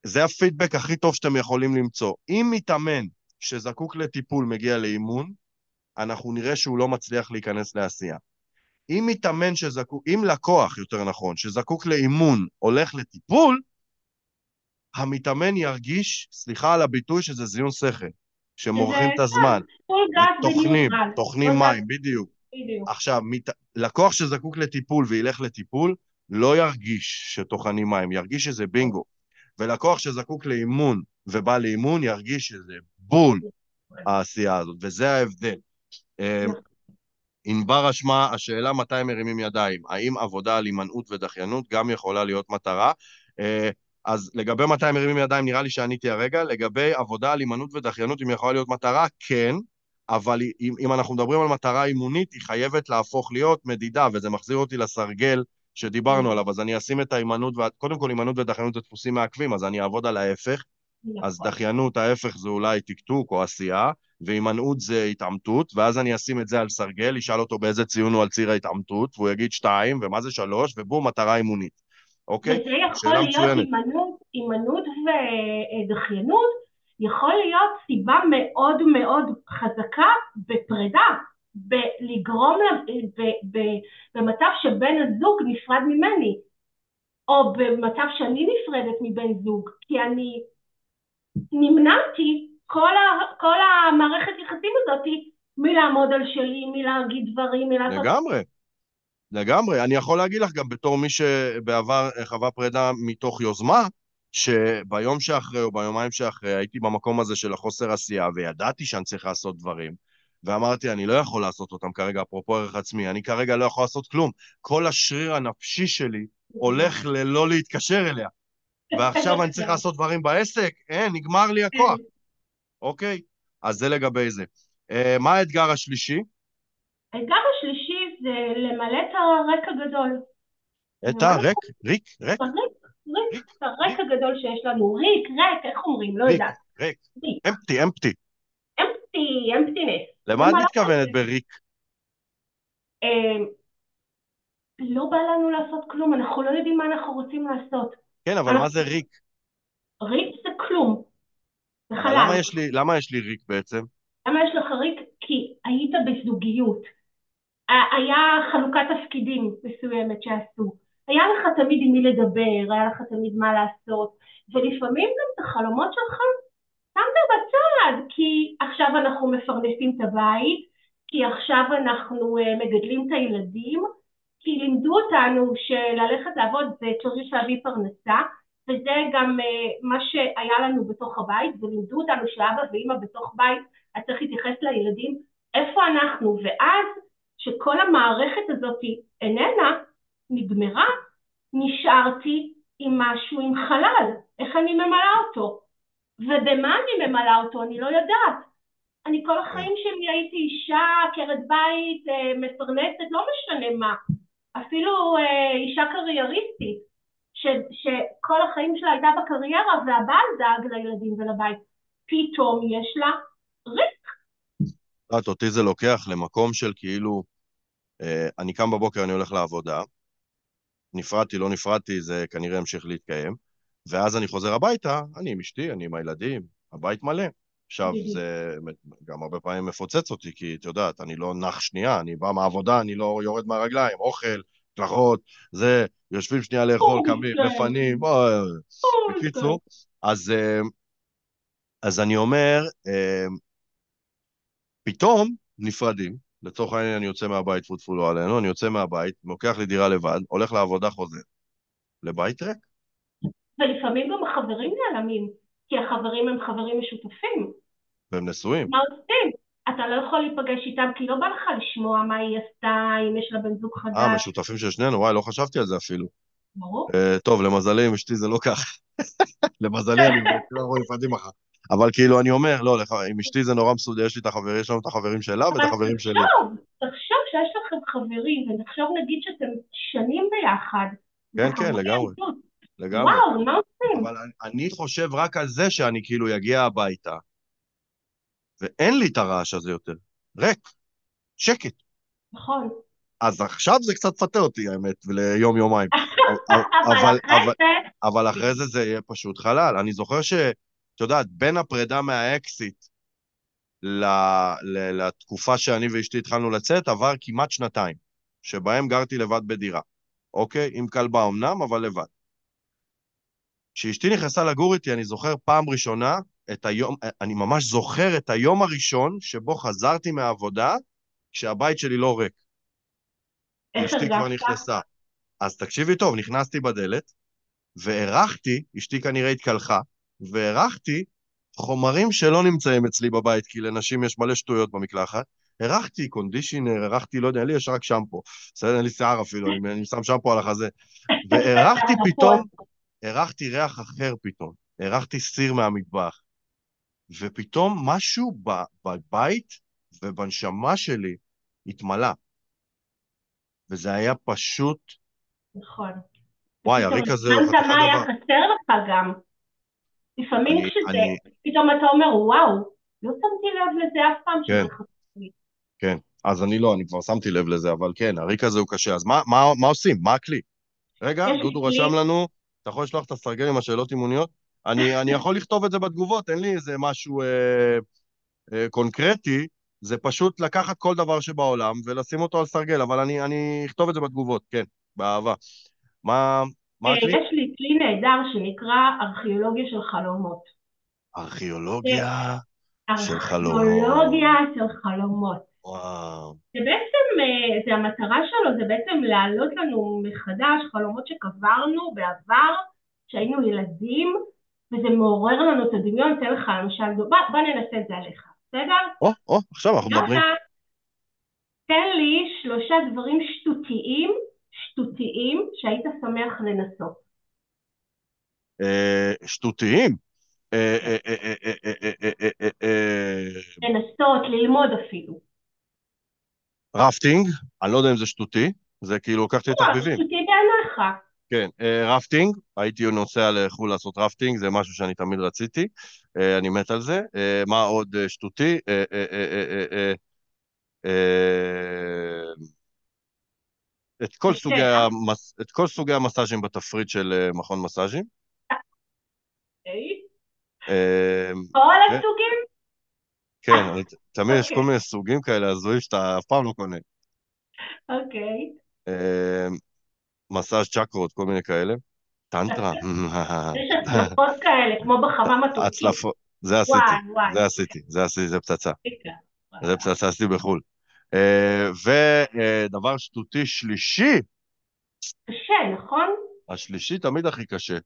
זה הפידבק הכי טוב שאתם יכולים למצוא. אם מתאמן שזקוק לטיפול מגיע לאימון, אנחנו נראה שהוא לא מצליח להיכנס לעשייה. אם מתאמן שזקוק, אם לקוח, יותר נכון, שזקוק לאימון, הולך לטיפול, המתאמן ירגיש, סליחה על הביטוי, שזה זיון שכל, שמורחים את הזמן. טוחנים, טוחנים מים, בדיוק. בדיוק. עכשיו, מת... לקוח שזקוק לטיפול וילך לטיפול, לא ירגיש שטוחנים מים, ירגיש שזה בינגו. ולקוח שזקוק לאימון ובא לאימון, ירגיש שזה בול העשייה הזאת, וזה ההבדל. אמ, ענבר אשמה, השאלה מתי מרימים ידיים, האם עבודה על הימנעות ודחיינות גם יכולה להיות מטרה? אה, אז לגבי מתי מרימים ידיים, נראה לי שעניתי הרגע. לגבי עבודה על הימנעות ודחיינות, אם יכולה להיות מטרה, כן. אבל אם, אם אנחנו מדברים על מטרה אימונית, היא חייבת להפוך להיות מדידה, וזה מחזיר אותי לסרגל שדיברנו mm. עליו, אז אני אשים את ההימנעות, קודם כל הימנעות ודחיינות זה דפוסים מעכבים, אז אני אעבוד על ההפך, נכון. אז דחיינות, ההפך זה אולי טקטוק או עשייה, והימנעות זה התעמתות, ואז אני אשים את זה על סרגל, אשאל אותו באיזה ציון הוא על ציר ההתעמתות, והוא יגיד שתיים, ומה זה שלוש, ובום, מטרה אימונית, אוקיי? וזה יכול להיות הימנעות ודחיינות, יכול להיות סיבה מאוד מאוד חזקה בפרידה, בלגרום, ב, ב, במצב שבן הזוג נפרד ממני, או במצב שאני נפרדת מבן זוג, כי אני נמנעתי כל, ה, כל המערכת יחסים הזאתי מלעמוד על שלי, מלהגיד דברים, מלעשות... לגמרי. לגמרי. אני יכול להגיד לך גם בתור מי שבעבר חווה פרידה מתוך יוזמה, שביום שאחרי או ביומיים שאחרי הייתי במקום הזה של החוסר עשייה וידעתי שאני צריך לעשות דברים ואמרתי, אני לא יכול לעשות אותם כרגע, אפרופו ערך עצמי, אני כרגע לא יכול לעשות כלום. כל השריר הנפשי שלי הולך ללא להתקשר אליה. ועכשיו אני צריך לעשות דברים בעסק? אין, נגמר לי הכוח. אוקיי? אז זה לגבי זה. Uh, מה האתגר השלישי? האתגר השלישי זה למלא את הרק הגדול. את הריק? ריק? ריק? ריק, את הריק הגדול שיש לנו, ריק, ריק, איך אומרים? לא יודעת. ריק, אמפטי, אמפטי. אמפטי, אמפטינס. למה את מתכוונת בריק? אמ, לא בא לנו לעשות כלום, אנחנו לא יודעים מה אנחנו רוצים לעשות. כן, אבל מה זה ריק? ריק זה כלום. זה חלל. למה יש לי ריק בעצם? למה יש לך ריק? כי היית בזוגיות. היה חלוקת תפקידים מסוימת שעשו. היה לך תמיד עם מי לדבר, היה לך תמיד מה לעשות, ולפעמים גם את החלומות שלך שמת בצד, כי עכשיו אנחנו מפרנסים את הבית, כי עכשיו אנחנו uh, מגדלים את הילדים, כי לימדו אותנו שללכת לעבוד זה צריך להביא פרנסה, וזה גם מה שהיה לנו בתוך הבית, ולימדו אותנו שאבא ואימא בתוך בית, אז צריך להתייחס לילדים, איפה אנחנו, ואז שכל המערכת הזאת איננה, נגמרה, נשארתי עם משהו, עם חלל, איך אני ממלאה אותו. ובמה אני ממלאה אותו אני לא יודעת. אני כל החיים שלי הייתי אישה, עקרת בית, אה, מפרנסת, לא משנה מה. אפילו אה, אישה קרייריסטית, ש, שכל החיים שלה הייתה בקריירה והבעל דאג לילדים ולבית. פתאום יש לה ריק. את אותי זה לוקח למקום של כאילו, אה, אני קם בבוקר, אני הולך לעבודה, נפרדתי, לא נפרדתי, זה כנראה ימשיך להתקיים. ואז אני חוזר הביתה, אני עם אשתי, אני עם הילדים, הבית מלא. עכשיו, זה גם הרבה פעמים מפוצץ אותי, כי את יודעת, אני לא נח שנייה, אני בא מהעבודה, אני לא יורד מהרגליים, אוכל, קלחות, זה, יושבים שנייה לאכול, קמים, מפנים, בקיצור. אז, אה, אז אני אומר, אה, פתאום נפרדים, לצורך העניין אני יוצא מהבית, טפו טפו לא עלינו, אני יוצא מהבית, לוקח לי דירה לבד, הולך לעבודה, חוזר. לבית ריק. ולפעמים גם החברים נעלמים, כי החברים הם חברים משותפים. והם נשואים. מה עושים? אתה לא יכול להיפגש איתם כי לא בא לך לשמוע מה היא עשתה, אם יש לה בן זוג חדש. אה, משותפים של שנינו, וואי, לא חשבתי על זה אפילו. ברור. Uh, טוב, למזלי עם אשתי זה לא כך. [laughs] למזלי אני [laughs] לא רואה נפרדים אחר. אבל כאילו, אני אומר, לא, לך, עם אשתי זה נורא מסודר, יש לי את החברים, יש לנו את החברים שלה ואת החברים שלי. אבל תחשוב, תחשוב שיש לכם חברים, ונחשוב נגיד שאתם שנים ביחד. כן, כן, לגמרי. לגמרי. וואו, מה עושים? אבל אני, אני חושב רק על זה שאני כאילו אגיע הביתה, ואין לי את הרעש הזה יותר. ריק. שקט. נכון. אז עכשיו זה קצת פתה אותי, האמת, ליום-יומיים. [laughs] אבל, אבל, אבל אחרי זה זה יהיה פשוט חלל. אני זוכר ש... את יודעת, בין הפרידה מהאקסיט לתקופה שאני ואשתי התחלנו לצאת, עבר כמעט שנתיים, שבהם גרתי לבד בדירה, אוקיי? עם כלבה אמנם, אבל לבד. כשאשתי נכנסה לגור איתי, אני זוכר פעם ראשונה את היום, אני ממש זוכר את היום הראשון שבו חזרתי מהעבודה, כשהבית שלי לא ריק. אשתי כבר נכנסה. אז תקשיבי טוב, נכנסתי בדלת, והערכתי, אשתי כנראה התקלחה, והערכתי חומרים שלא נמצאים אצלי בבית, כי לנשים יש מלא שטויות במקלחת. הרחתי קונדישיונר, הרחתי, לא יודע, לי יש רק שמפו. בסדר, אין לי שיער אפילו, אני, אני שם שמפו על החזה. והרחתי [laughs] פתאום, הרחתי ריח אחר פתאום. הרחתי סיר מהמטבח. ופתאום משהו בבית ובנשמה שלי התמלא. וזה היה פשוט... נכון. וואי, הריק הזה הוא חתיכת דבר. מה היה חסר לך גם. לפעמים כשזה, אני... פתאום אתה אומר, וואו, לא שמתי לב לזה אף פעם כן, שזה חסר לי. כן, אז אני לא, אני כבר שמתי לב לזה, אבל כן, הריק הזה הוא קשה. אז מה, מה, מה עושים? מה הכלי? רגע, דודו רשם לנו, אתה יכול לשלוח את הסרגל עם השאלות אימוניות? אני, [laughs] אני יכול לכתוב את זה בתגובות, אין לי איזה משהו אה, אה, קונקרטי, זה פשוט לקחת כל דבר שבעולם ולשים אותו על סרגל, אבל אני, אני אכתוב את זה בתגובות, כן, באהבה. מה, מה הכלי? יש לי כלי נהדר שנקרא ארכיאולוגיה של חלומות. ארכיאולוגיה של חלומות. ארכיאולוגיה של חלומות. וואו. זה בעצם, אה, זה המטרה שלו, זה בעצם להעלות לנו מחדש חלומות שקברנו בעבר, כשהיינו ילדים, וזה מעורר לנו את הדמיון, אתן לך למשל, בוא, בוא ננסה את זה עליך, בסדר? או, או, עכשיו אנחנו מדברים. תן לי שלושה דברים שטותיים שטותיים שהיית שמח לנסות? שטותיים? לנסות, ללמוד אפילו. רפטינג, אני לא יודע אם זה שטותי, זה כאילו לקחתי את התחביבים. שטותי בעיניך. כן, רפטינג, הייתי נוסע לחו"ל לעשות רפטינג, זה משהו שאני תמיד רציתי, אני מת על זה. מה עוד שטותי? את כל, סוגי המס... את כל סוגי המסאז'ים בתפריט של אה, מכון מסאז'ים. אמ, כל הסוגים? כן, תמיד יש כל אוקיי. מיני סוגים כאלה הזויים שאתה אף פעם לא קונה. אוקיי. אמ, מסאז' צ'קרות, כל מיני כאלה. טנטרה. [laughs] יש הצלפות כאלה, כמו בחמם התורכי. הצלפות, זה עשיתי, זה עשיתי, זה עשיתי, זה פצצה. זה פצצה עשיתי בחו"ל. אה, ודבר שטותי שלישי, קשה, נכון? השלישי תמיד הכי קשה.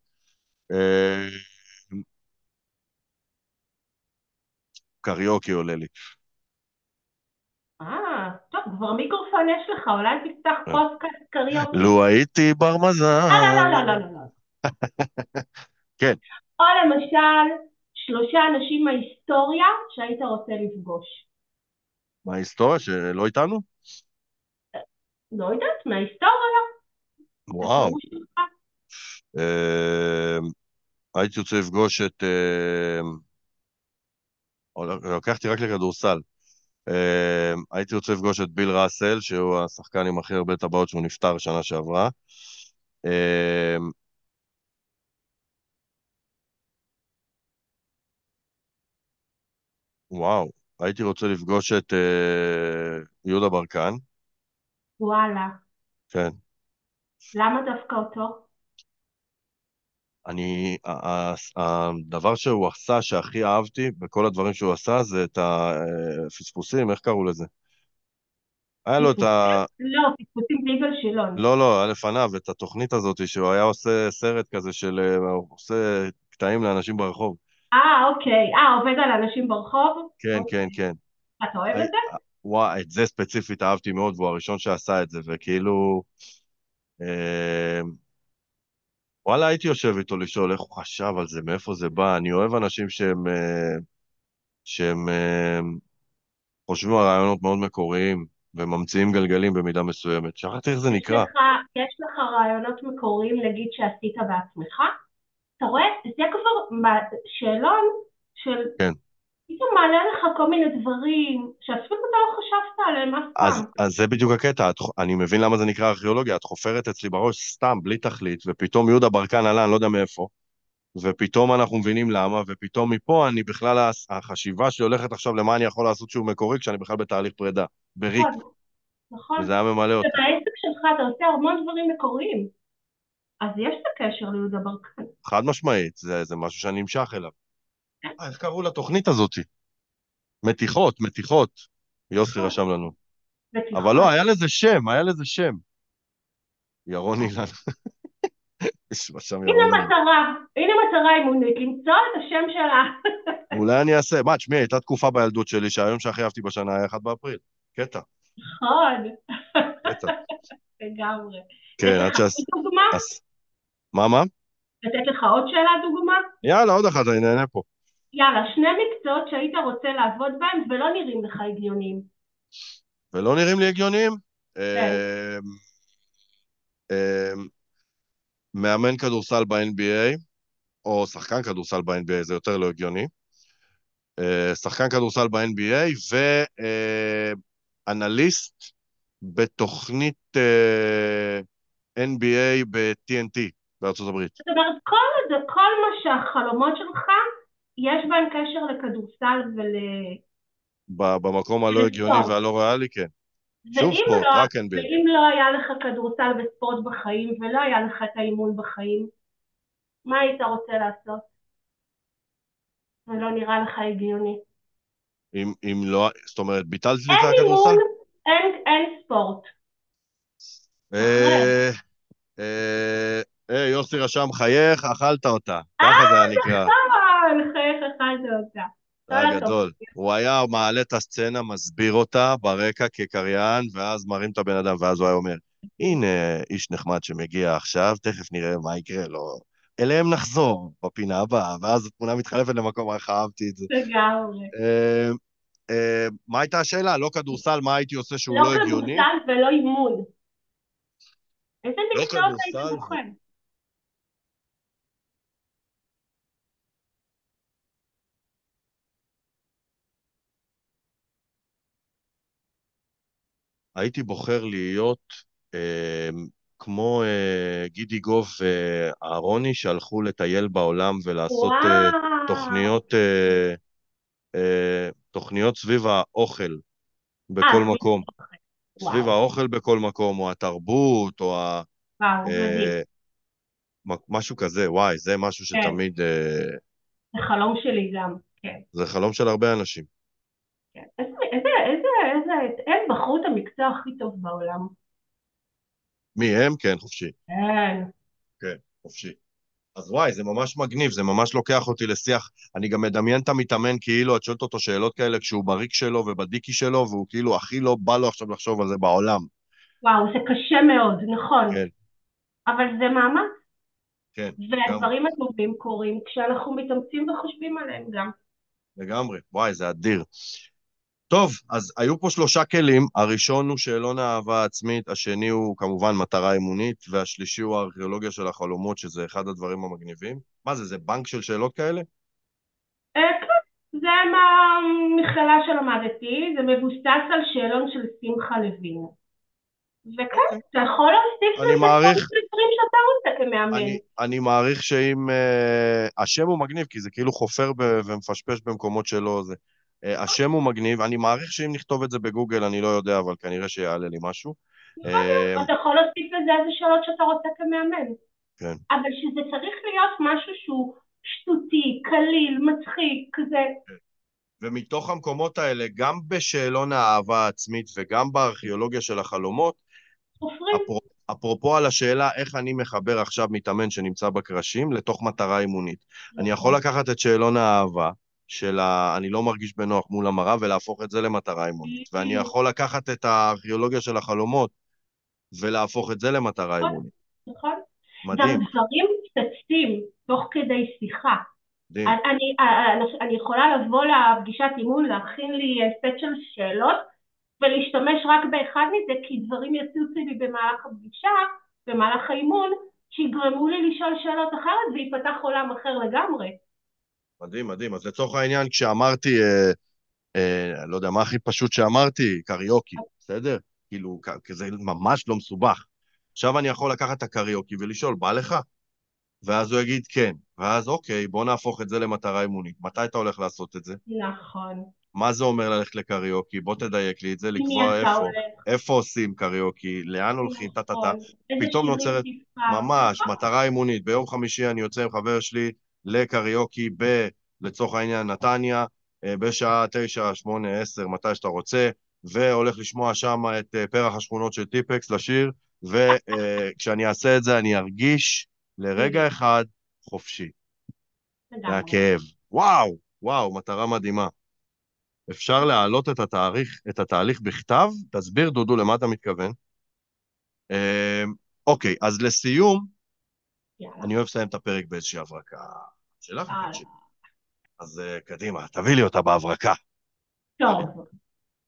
אה, קריוקי עולה לי. אה, טוב, כבר מיקרופון יש לך, אולי תפתח כן. פודקאסט קריוקי. לו הייתי בר מזל. אה, לא, לא, לא, לא, לא. [laughs] כן. או למשל, שלושה אנשים מההיסטוריה שהיית רוצה לפגוש. מההיסטוריה שלא איתנו? לא יודעת, מההיסטוריה. וואו. אה, הייתי רוצה לפגוש את... אה, אותי רק לכדורסל. אה, הייתי רוצה לפגוש את ביל ראסל, שהוא השחקן עם הכי הרבה טבעות שהוא נפטר שנה שעברה. וואו, הייתי רוצה לפגוש את אה, יהודה ברקן, וואלה. כן. למה דווקא אותו? אני, הדבר שהוא עשה שהכי אהבתי בכל הדברים שהוא עשה זה את הפספוסים, איך קראו לזה? היה לו את ה... לא, פספוסים ליגל שלון. לא, לא, היה לפניו את התוכנית הזאת שהוא היה עושה סרט כזה של... אה, עושה קטעים לאנשים ברחוב. אה, אוקיי. אה, עובד על אנשים ברחוב? כן, אוקיי. כן, כן. אתה אוהב את זה? וואי, את זה ספציפית אהבתי מאוד, והוא הראשון שעשה את זה, וכאילו... אה, וואלה, הייתי יושב איתו לשאול איך הוא חשב על זה, מאיפה זה בא. אני אוהב אנשים שהם... אה, שהם אה, חושבים על רעיונות מאוד מקוריים, וממציאים גלגלים במידה מסוימת. שכחתי איך זה נקרא. יש לך, יש לך רעיונות מקוריים, נגיד, שעשית בעצמך? אתה רואה? זה כבר שאלון של... כן. פתאום מעלה לך כל מיני דברים שאפילו אתה לא חשבת עליהם אף אז, פעם. אז זה בדיוק הקטע, את, אני מבין למה זה נקרא ארכיאולוגיה, את חופרת אצלי בראש סתם, בלי תכלית, ופתאום יהודה ברקן עלה, אני לא יודע מאיפה, ופתאום אנחנו מבינים למה, ופתאום מפה אני בכלל, החשיבה שלי הולכת עכשיו למה אני יכול לעשות שהוא מקורי, כשאני בכלל בתהליך פרידה, בריק, נכון, נכון. וזה היה ממלא אותי. ובעסק שלך אתה עושה המון דברים מקוריים. אז יש את הקשר ליהודה ברקן. חד משמעית, זה, זה משהו שאני נמשך אליו. אה, איך קראו לתוכנית הזאתי? מתיחות, מתיחות. יוסי. רשם לנו. אבל לא, היה לזה שם, היה לזה שם. ירון אילן. [laughs] הנה. מטרה, הנה מטרה אימונית, למצוא את השם שלה. [laughs] אולי אני אעשה. מה, תשמעי, הייתה תקופה בילדות שלי שהיום שהכי אהבתי בשנה היה 1 באפריל. קטע, נכון, קטע. [laughs] לגמרי. כן, עד לך שעש... עוד דוגמה? מה, מה? לתת לך עוד שאלה דוגמה? יאללה, עוד אחת, אני נהנה פה. יאללה, שני מקצועות שהיית רוצה לעבוד בהם ולא נראים לך הגיוניים. ולא נראים לי הגיוניים? אמ, אמ, מאמן כדורסל ב-NBA, או שחקן כדורסל ב-NBA, זה יותר לא הגיוני. אה, שחקן כדורסל ב-NBA ואנליסט בתוכנית אה, NBA ב-TNT בארצות הברית. זאת אומרת, כל, כל מה שהחלומות שלך, יש בהם קשר לכדורסל ול... ב- במקום הלא הגיוני. והלא ריאלי, כן. שוב ספורט, לא, רק NBA. ואם לא היה לך כדורסל וספורט בחיים, ולא היה לך את האימון בחיים, מה היית רוצה לעשות? ולא נראה לך הגיוני. אם, אם לא, זאת אומרת, ביטלתי את אין הכדורסל? אימון, אין, אין ספורט. אה, אה, אה, יוסי רשם חייך, אכלת אותה. ככה זה היה נקרא. אה, לחייך אכלת אותה. היה. גדול. הוא היה מעלה את הסצנה, מסביר אותה ברקע כקריין, ואז מרים את הבן אדם, ואז הוא היה אומר, הנה איש נחמד שמגיע עכשיו, תכף נראה מה יקרה לו. אליהם נחזור בפינה הבאה, ואז התמונה מתחלפת למקום אחר, אהבתי את זה. לגמרי. אה, אה, מה הייתה השאלה? לא כדורסל, מה הייתי עושה שהוא לא לא הגיוני? כדורסל ולא אימון. איזה לא מקצועות היית כדורסל הייתי בוחר להיות אה, כמו אה, גידי גוב ואהרוני שהלכו לטייל בעולם ולעשות אה. תוכניות, אה, אה, תוכניות סביב האוכל בכל אה, מקום. וואו. סביב האוכל בכל מקום, או התרבות, או ה, וואו. אה, משהו כזה, וואי, זה משהו כן. שתמיד, אה, זה חלום שלי גם, כן. זה חלום של הרבה אנשים. כן. איזה, איזה, איזה, איזה, הם בחרו את המקצוע הכי טוב בעולם. מי הם? כן, חופשי. כן. כן, חופשי. אז וואי, זה ממש מגניב, זה ממש לוקח אותי לשיח. אני גם מדמיין את המתאמן כאילו, את שואלת אותו שאלות כאלה כשהוא בריק שלו ובדיקי שלו, והוא כאילו הכי לא בא לו עכשיו לחשוב על זה בעולם. וואו, זה קשה מאוד, נכון. כן. אבל זה מאמץ. כן. והדברים גם... הטובים קורים כשאנחנו מתאמצים וחושבים עליהם גם. לגמרי, וואי, זה אדיר. טוב, אז היו פה שלושה כלים, הראשון הוא שאלון האהבה העצמית, השני הוא כמובן מטרה אימונית, והשלישי הוא הארכיאולוגיה של החלומות, שזה אחד הדברים המגניבים. מה זה, זה בנק של שאלות כאלה? כן, זה מהמכללה שלמדתי, זה מבוסס על שאלון של שמחה לוין. וכן, אוקיי. אתה יכול להוסיף לזה דברים שאתה רוצה כמאמן. אני מעריך שאם... אה, השם הוא מגניב, כי זה כאילו חופר ומפשפש במקומות שלא זה. אה, השם הוא מגניב, אני מעריך שאם נכתוב את זה בגוגל, אני לא יודע, אבל כנראה שיעלה לי משהו. אה, אתה יכול להוסיף לזה איזה שאלות שאתה רוצה כמאמן. כן. אבל שזה צריך להיות משהו שהוא שטותי, קליל, מצחיק, כזה. כן. ומתוך המקומות האלה, גם בשאלון האהבה העצמית וגם בארכיאולוגיה של החלומות, אפרופו, אפרופו על השאלה איך אני מחבר עכשיו מתאמן שנמצא בקרשים לתוך מטרה אימונית. אני יכול נכון. לקחת את שאלון האהבה, של ה... אני לא מרגיש בנוח מול המראה, ולהפוך את זה למטרה אימונית. ואני יכול לקחת את הארכיאולוגיה של החלומות ולהפוך את זה למטרה נכון, אימונית. נכון. מדהים. גם דברים צצים תוך כדי שיחה. אני, אני, אני יכולה לבוא לפגישת אימון, להכין לי סט של שאלות ולהשתמש רק באחד מזה, כי דברים יצוצו לי במהלך הפגישה, במהלך האימון, שיגרמו לי לשאול שאלות אחרת ויפתח עולם אחר לגמרי. מדהים, מדהים. אז לצורך העניין, כשאמרתי, אה, אה, לא יודע, מה הכי פשוט שאמרתי? קריוקי, בסדר? כאילו, כי זה ממש לא מסובך. עכשיו אני יכול לקחת את הקריוקי ולשאול, בא לך? ואז הוא יגיד כן. ואז אוקיי, בוא נהפוך את זה למטרה אימונית. מתי אתה הולך לעשות את זה? נכון. מה זה אומר ללכת לקריוקי? בוא תדייק לי את זה, לקבוע איפה. הולך. איפה עושים קריוקי, לאן הולכים, טה-טה-טה. נכון. פתאום נוצרת, ממש, מטרה אימונית. ביום חמישי אני יוצא עם חבר שלי, לקריוקי ב... לצורך העניין נתניה, אה, בשעה תשע, שמונה, עשר, מתי שאתה רוצה, והולך לשמוע שם את אה, פרח השכונות של טיפקס לשיר, וכשאני אעשה את זה אני ארגיש לרגע אחד חופשי. מהכאב. וואו, וואו, מטרה מדהימה. אפשר להעלות את התאריך, את התהליך בכתב? תסביר, דודו, למה אתה מתכוון? אה, אוקיי, אז לסיום, יאללה. אני אוהב לסיים את הפרק באיזושהי הברקה שלך. אז uh, קדימה, תביא לי אותה בהברקה. טוב,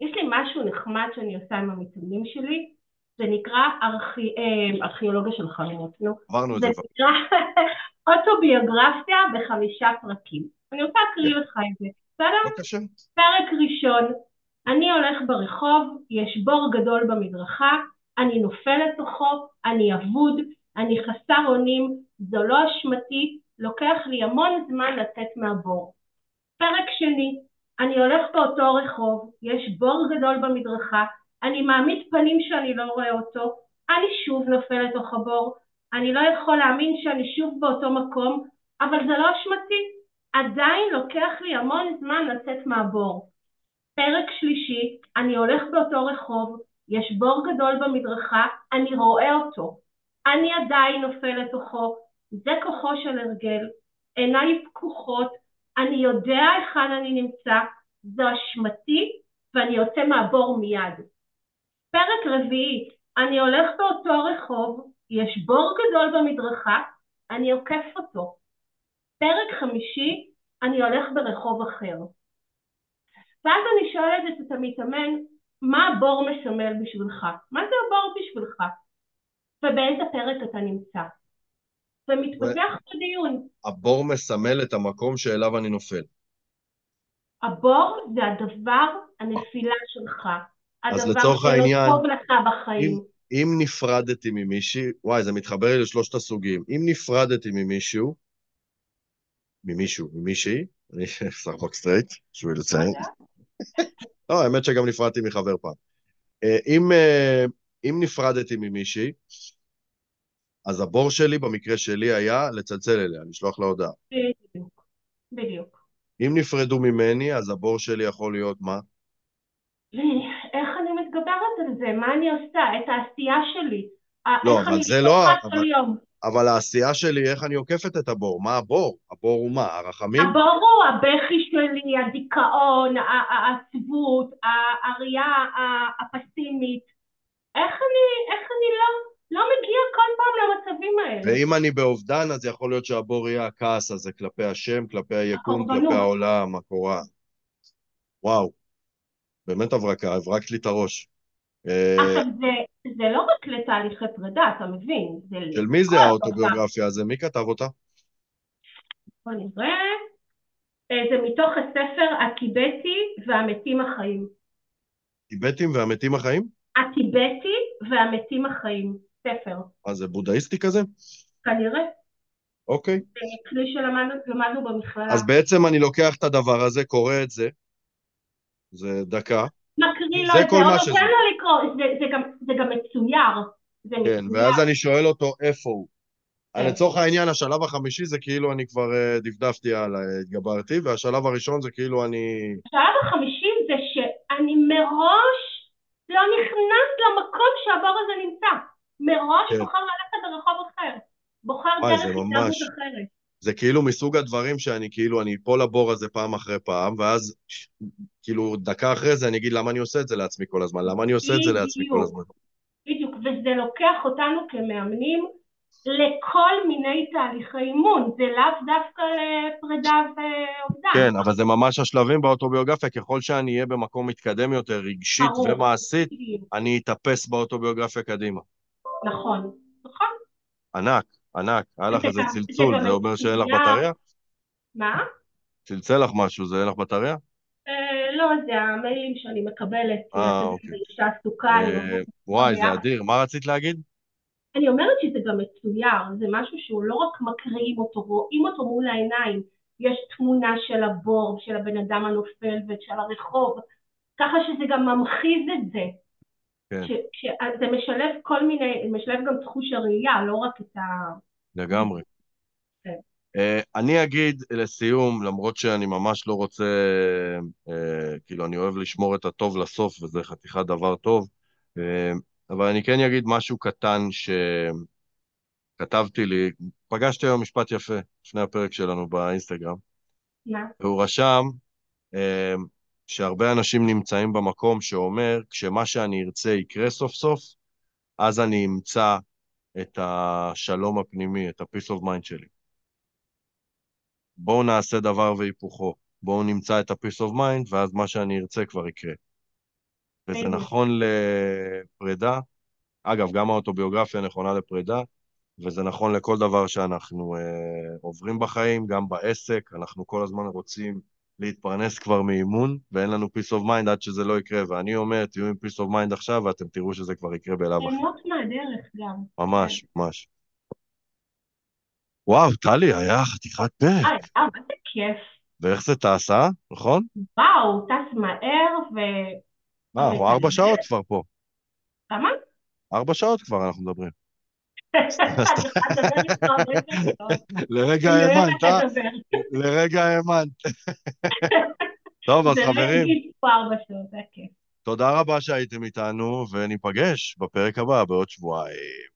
יש לי משהו נחמד שאני עושה עם המתאמנים שלי, זה נקרא ארכי... אה, ארכיאולוגיה של חלומות, נו. עברנו את זה. זה נקרא [laughs] אוטוביוגרפיה בחמישה פרקים. אני רוצה להקריא לך את זה, בסדר? בבקשה. פרק ראשון, אני הולך ברחוב, יש בור גדול במדרכה, אני נופל לתוכו, אני אבוד, אני חסר אונים, זו לא אשמתי, לוקח לי המון זמן לצאת מהבור. פרק שני, אני הולך באותו רחוב, יש בור גדול במדרכה, אני מעמיד פנים שאני לא רואה אותו, אני שוב נופל לתוך הבור, אני לא יכול להאמין שאני שוב באותו מקום, אבל זה לא אשמתי, עדיין לוקח לי המון זמן לצאת מהבור. פרק שלישי, אני הולך באותו רחוב, יש בור גדול במדרכה, אני רואה אותו. אני עדיין נופל לתוכו, זה כוחו של הרגל, עיניי פקוחות, אני יודע היכן אני נמצא, זו אשמתי ואני יוצא מהבור מיד. פרק רביעי, אני הולך באותו רחוב, יש בור גדול במדרכה, אני עוקף אותו. פרק חמישי, אני הולך ברחוב אחר. ואז אני שואלת את המתאמן, מה הבור מסמל בשבילך? מה זה הבור בשבילך? ובאיזה פרק אתה נמצא? ומתפתח ו... דיון. הבור מסמל את המקום שאליו אני נופל. הבור זה הדבר, הנפילה שלך. אז לצורך העניין... אם, אם נפרדתי ממישהי, וואי, זה מתחבר לי לשלושת הסוגים. אם נפרדתי ממישהו, ממישהו, ממישהי, אני [laughs] סרחוק סטרייט, בשביל לציין. [laughs] לא, האמת שגם נפרדתי מחבר פעם. אה, אם, אה, אם נפרדתי ממישהי, אז הבור שלי, במקרה שלי, היה לצלצל אליה, לשלוח לה הודעה. בדיוק, בדיוק. אם נפרדו ממני, אז הבור שלי יכול להיות מה? איך אני מתגברת על זה? מה אני עושה? את העשייה שלי. לא, אבל זה לא... אבל... אבל העשייה שלי, איך אני עוקפת את הבור? מה הבור? הבור הוא מה? הרחמים? הבור הוא הבכי שלי, הדיכאון, העצבות, הראייה הפסימית. איך אני, איך אני לא, לא מגיע כל פעם למצבים האלה? ואם אני באובדן, אז יכול להיות שהבור יהיה הכעס הזה כלפי השם, כלפי היקום, כלפי העולם, הקורה. וואו, באמת הברקה, הברקת לי את הראש. עכשיו זה, זה לא רק לתהליכי פרידה, אתה מבין? של מי זה האוטוביוגרפיה הזה? מי כתב אותה? בוא נראה. אה, זה מתוך הספר הטיבטי והמתים החיים. טיבטים והמתים החיים? הטיבטי והמתים החיים, ספר. מה זה בודהיסטי כזה? כנראה. אוקיי. זה כלי שלמדנו במכללה. אז בעצם אני לוקח את הדבר הזה, קורא את זה, זה דקה. מקריא לו את זה, או נותן לו לקרוא, זה, זה, גם, זה גם מצויר. זה כן, מצויר. ואז אני שואל אותו איפה הוא. כן. לצורך העניין, השלב החמישי זה כאילו אני כבר uh, דפדפתי על, התגברתי, והשלב הראשון זה כאילו אני... השלב החמישי זה שאני מראש לא נכנס למקום שהבור הזה נמצא. מראש כן. בוחר ללכת ברחוב אחר. בוחר דרך התנהגות אחרת. זה כאילו מסוג הדברים שאני כאילו, אני אפול לבור הזה פעם אחרי פעם, ואז כאילו דקה אחרי זה אני אגיד למה אני עושה את זה לעצמי כל הזמן, למה אני עושה את זה לעצמי כל הזמן. בדיוק, וזה לוקח אותנו כמאמנים לכל מיני תהליכי אימון, זה לאו דווקא לפרידה ואובדן. כן, אבל זה ממש השלבים באוטוביוגרפיה, ככל שאני אהיה במקום מתקדם יותר, רגשית ברור. ומעשית, אני אתאפס באוטוביוגרפיה קדימה. נכון, נכון. ענק, ענק. היה לך איזה צלצול, זה אומר שאין לך בטריה? מה? צלצל לך משהו, זה אין לך בטריה? אה, לא, זה המיילים שאני מקבלת. אה, אוקיי. אישה עסוקה. אה, וואי, זה אדיר. מה רצית להגיד? אני אומרת שזה גם מצויר, זה משהו שהוא לא רק מקריאים אותו, רואים אותו מול העיניים. יש תמונה של הבור, של הבן אדם הנופל ושל הרחוב, ככה שזה גם ממחיז את זה. כן. זה משלב כל מיני, משלב גם תחוש הראייה, לא רק את ה... לגמרי. כן. Uh, אני אגיד לסיום, למרות שאני ממש לא רוצה, uh, כאילו, אני אוהב לשמור את הטוב לסוף, וזה חתיכת דבר טוב, uh, אבל אני כן אגיד משהו קטן שכתבתי לי, פגשתי היום משפט יפה לפני הפרק שלנו באינסטגרם. מה? והוא רשם, uh, שהרבה אנשים נמצאים במקום שאומר, כשמה שאני ארצה יקרה סוף סוף, אז אני אמצא את השלום הפנימי, את ה-peace of mind שלי. בואו נעשה דבר והיפוכו. בואו נמצא את ה-peace of mind, ואז מה שאני ארצה כבר יקרה. וזה נכון לפרידה. אגב, גם האוטוביוגרפיה נכונה לפרידה, וזה נכון לכל דבר שאנחנו אה, עוברים בחיים, גם בעסק. אנחנו כל הזמן רוצים להתפרנס כבר מאימון, ואין לנו peace of mind עד שזה לא יקרה, ואני אומר, תהיו עם peace of mind עכשיו, ואתם תראו שזה כבר יקרה בלאו הכי. ליהנות מהדרך גם. ממש, ממש. וואו, טלי, היה חתיכת פרק. אה, אה, מה זה כיף. ואיך זה טס, אה? נכון? וואו, טס מהר ו... מה, אנחנו ארבע שעות כבר פה. כמה? ארבע שעות כבר אנחנו מדברים. [laughs] לרגע האמנת? לרגע האמנת. טוב, אז חברים. תודה רבה שהייתם איתנו, וניפגש בפרק הבא בעוד שבועיים.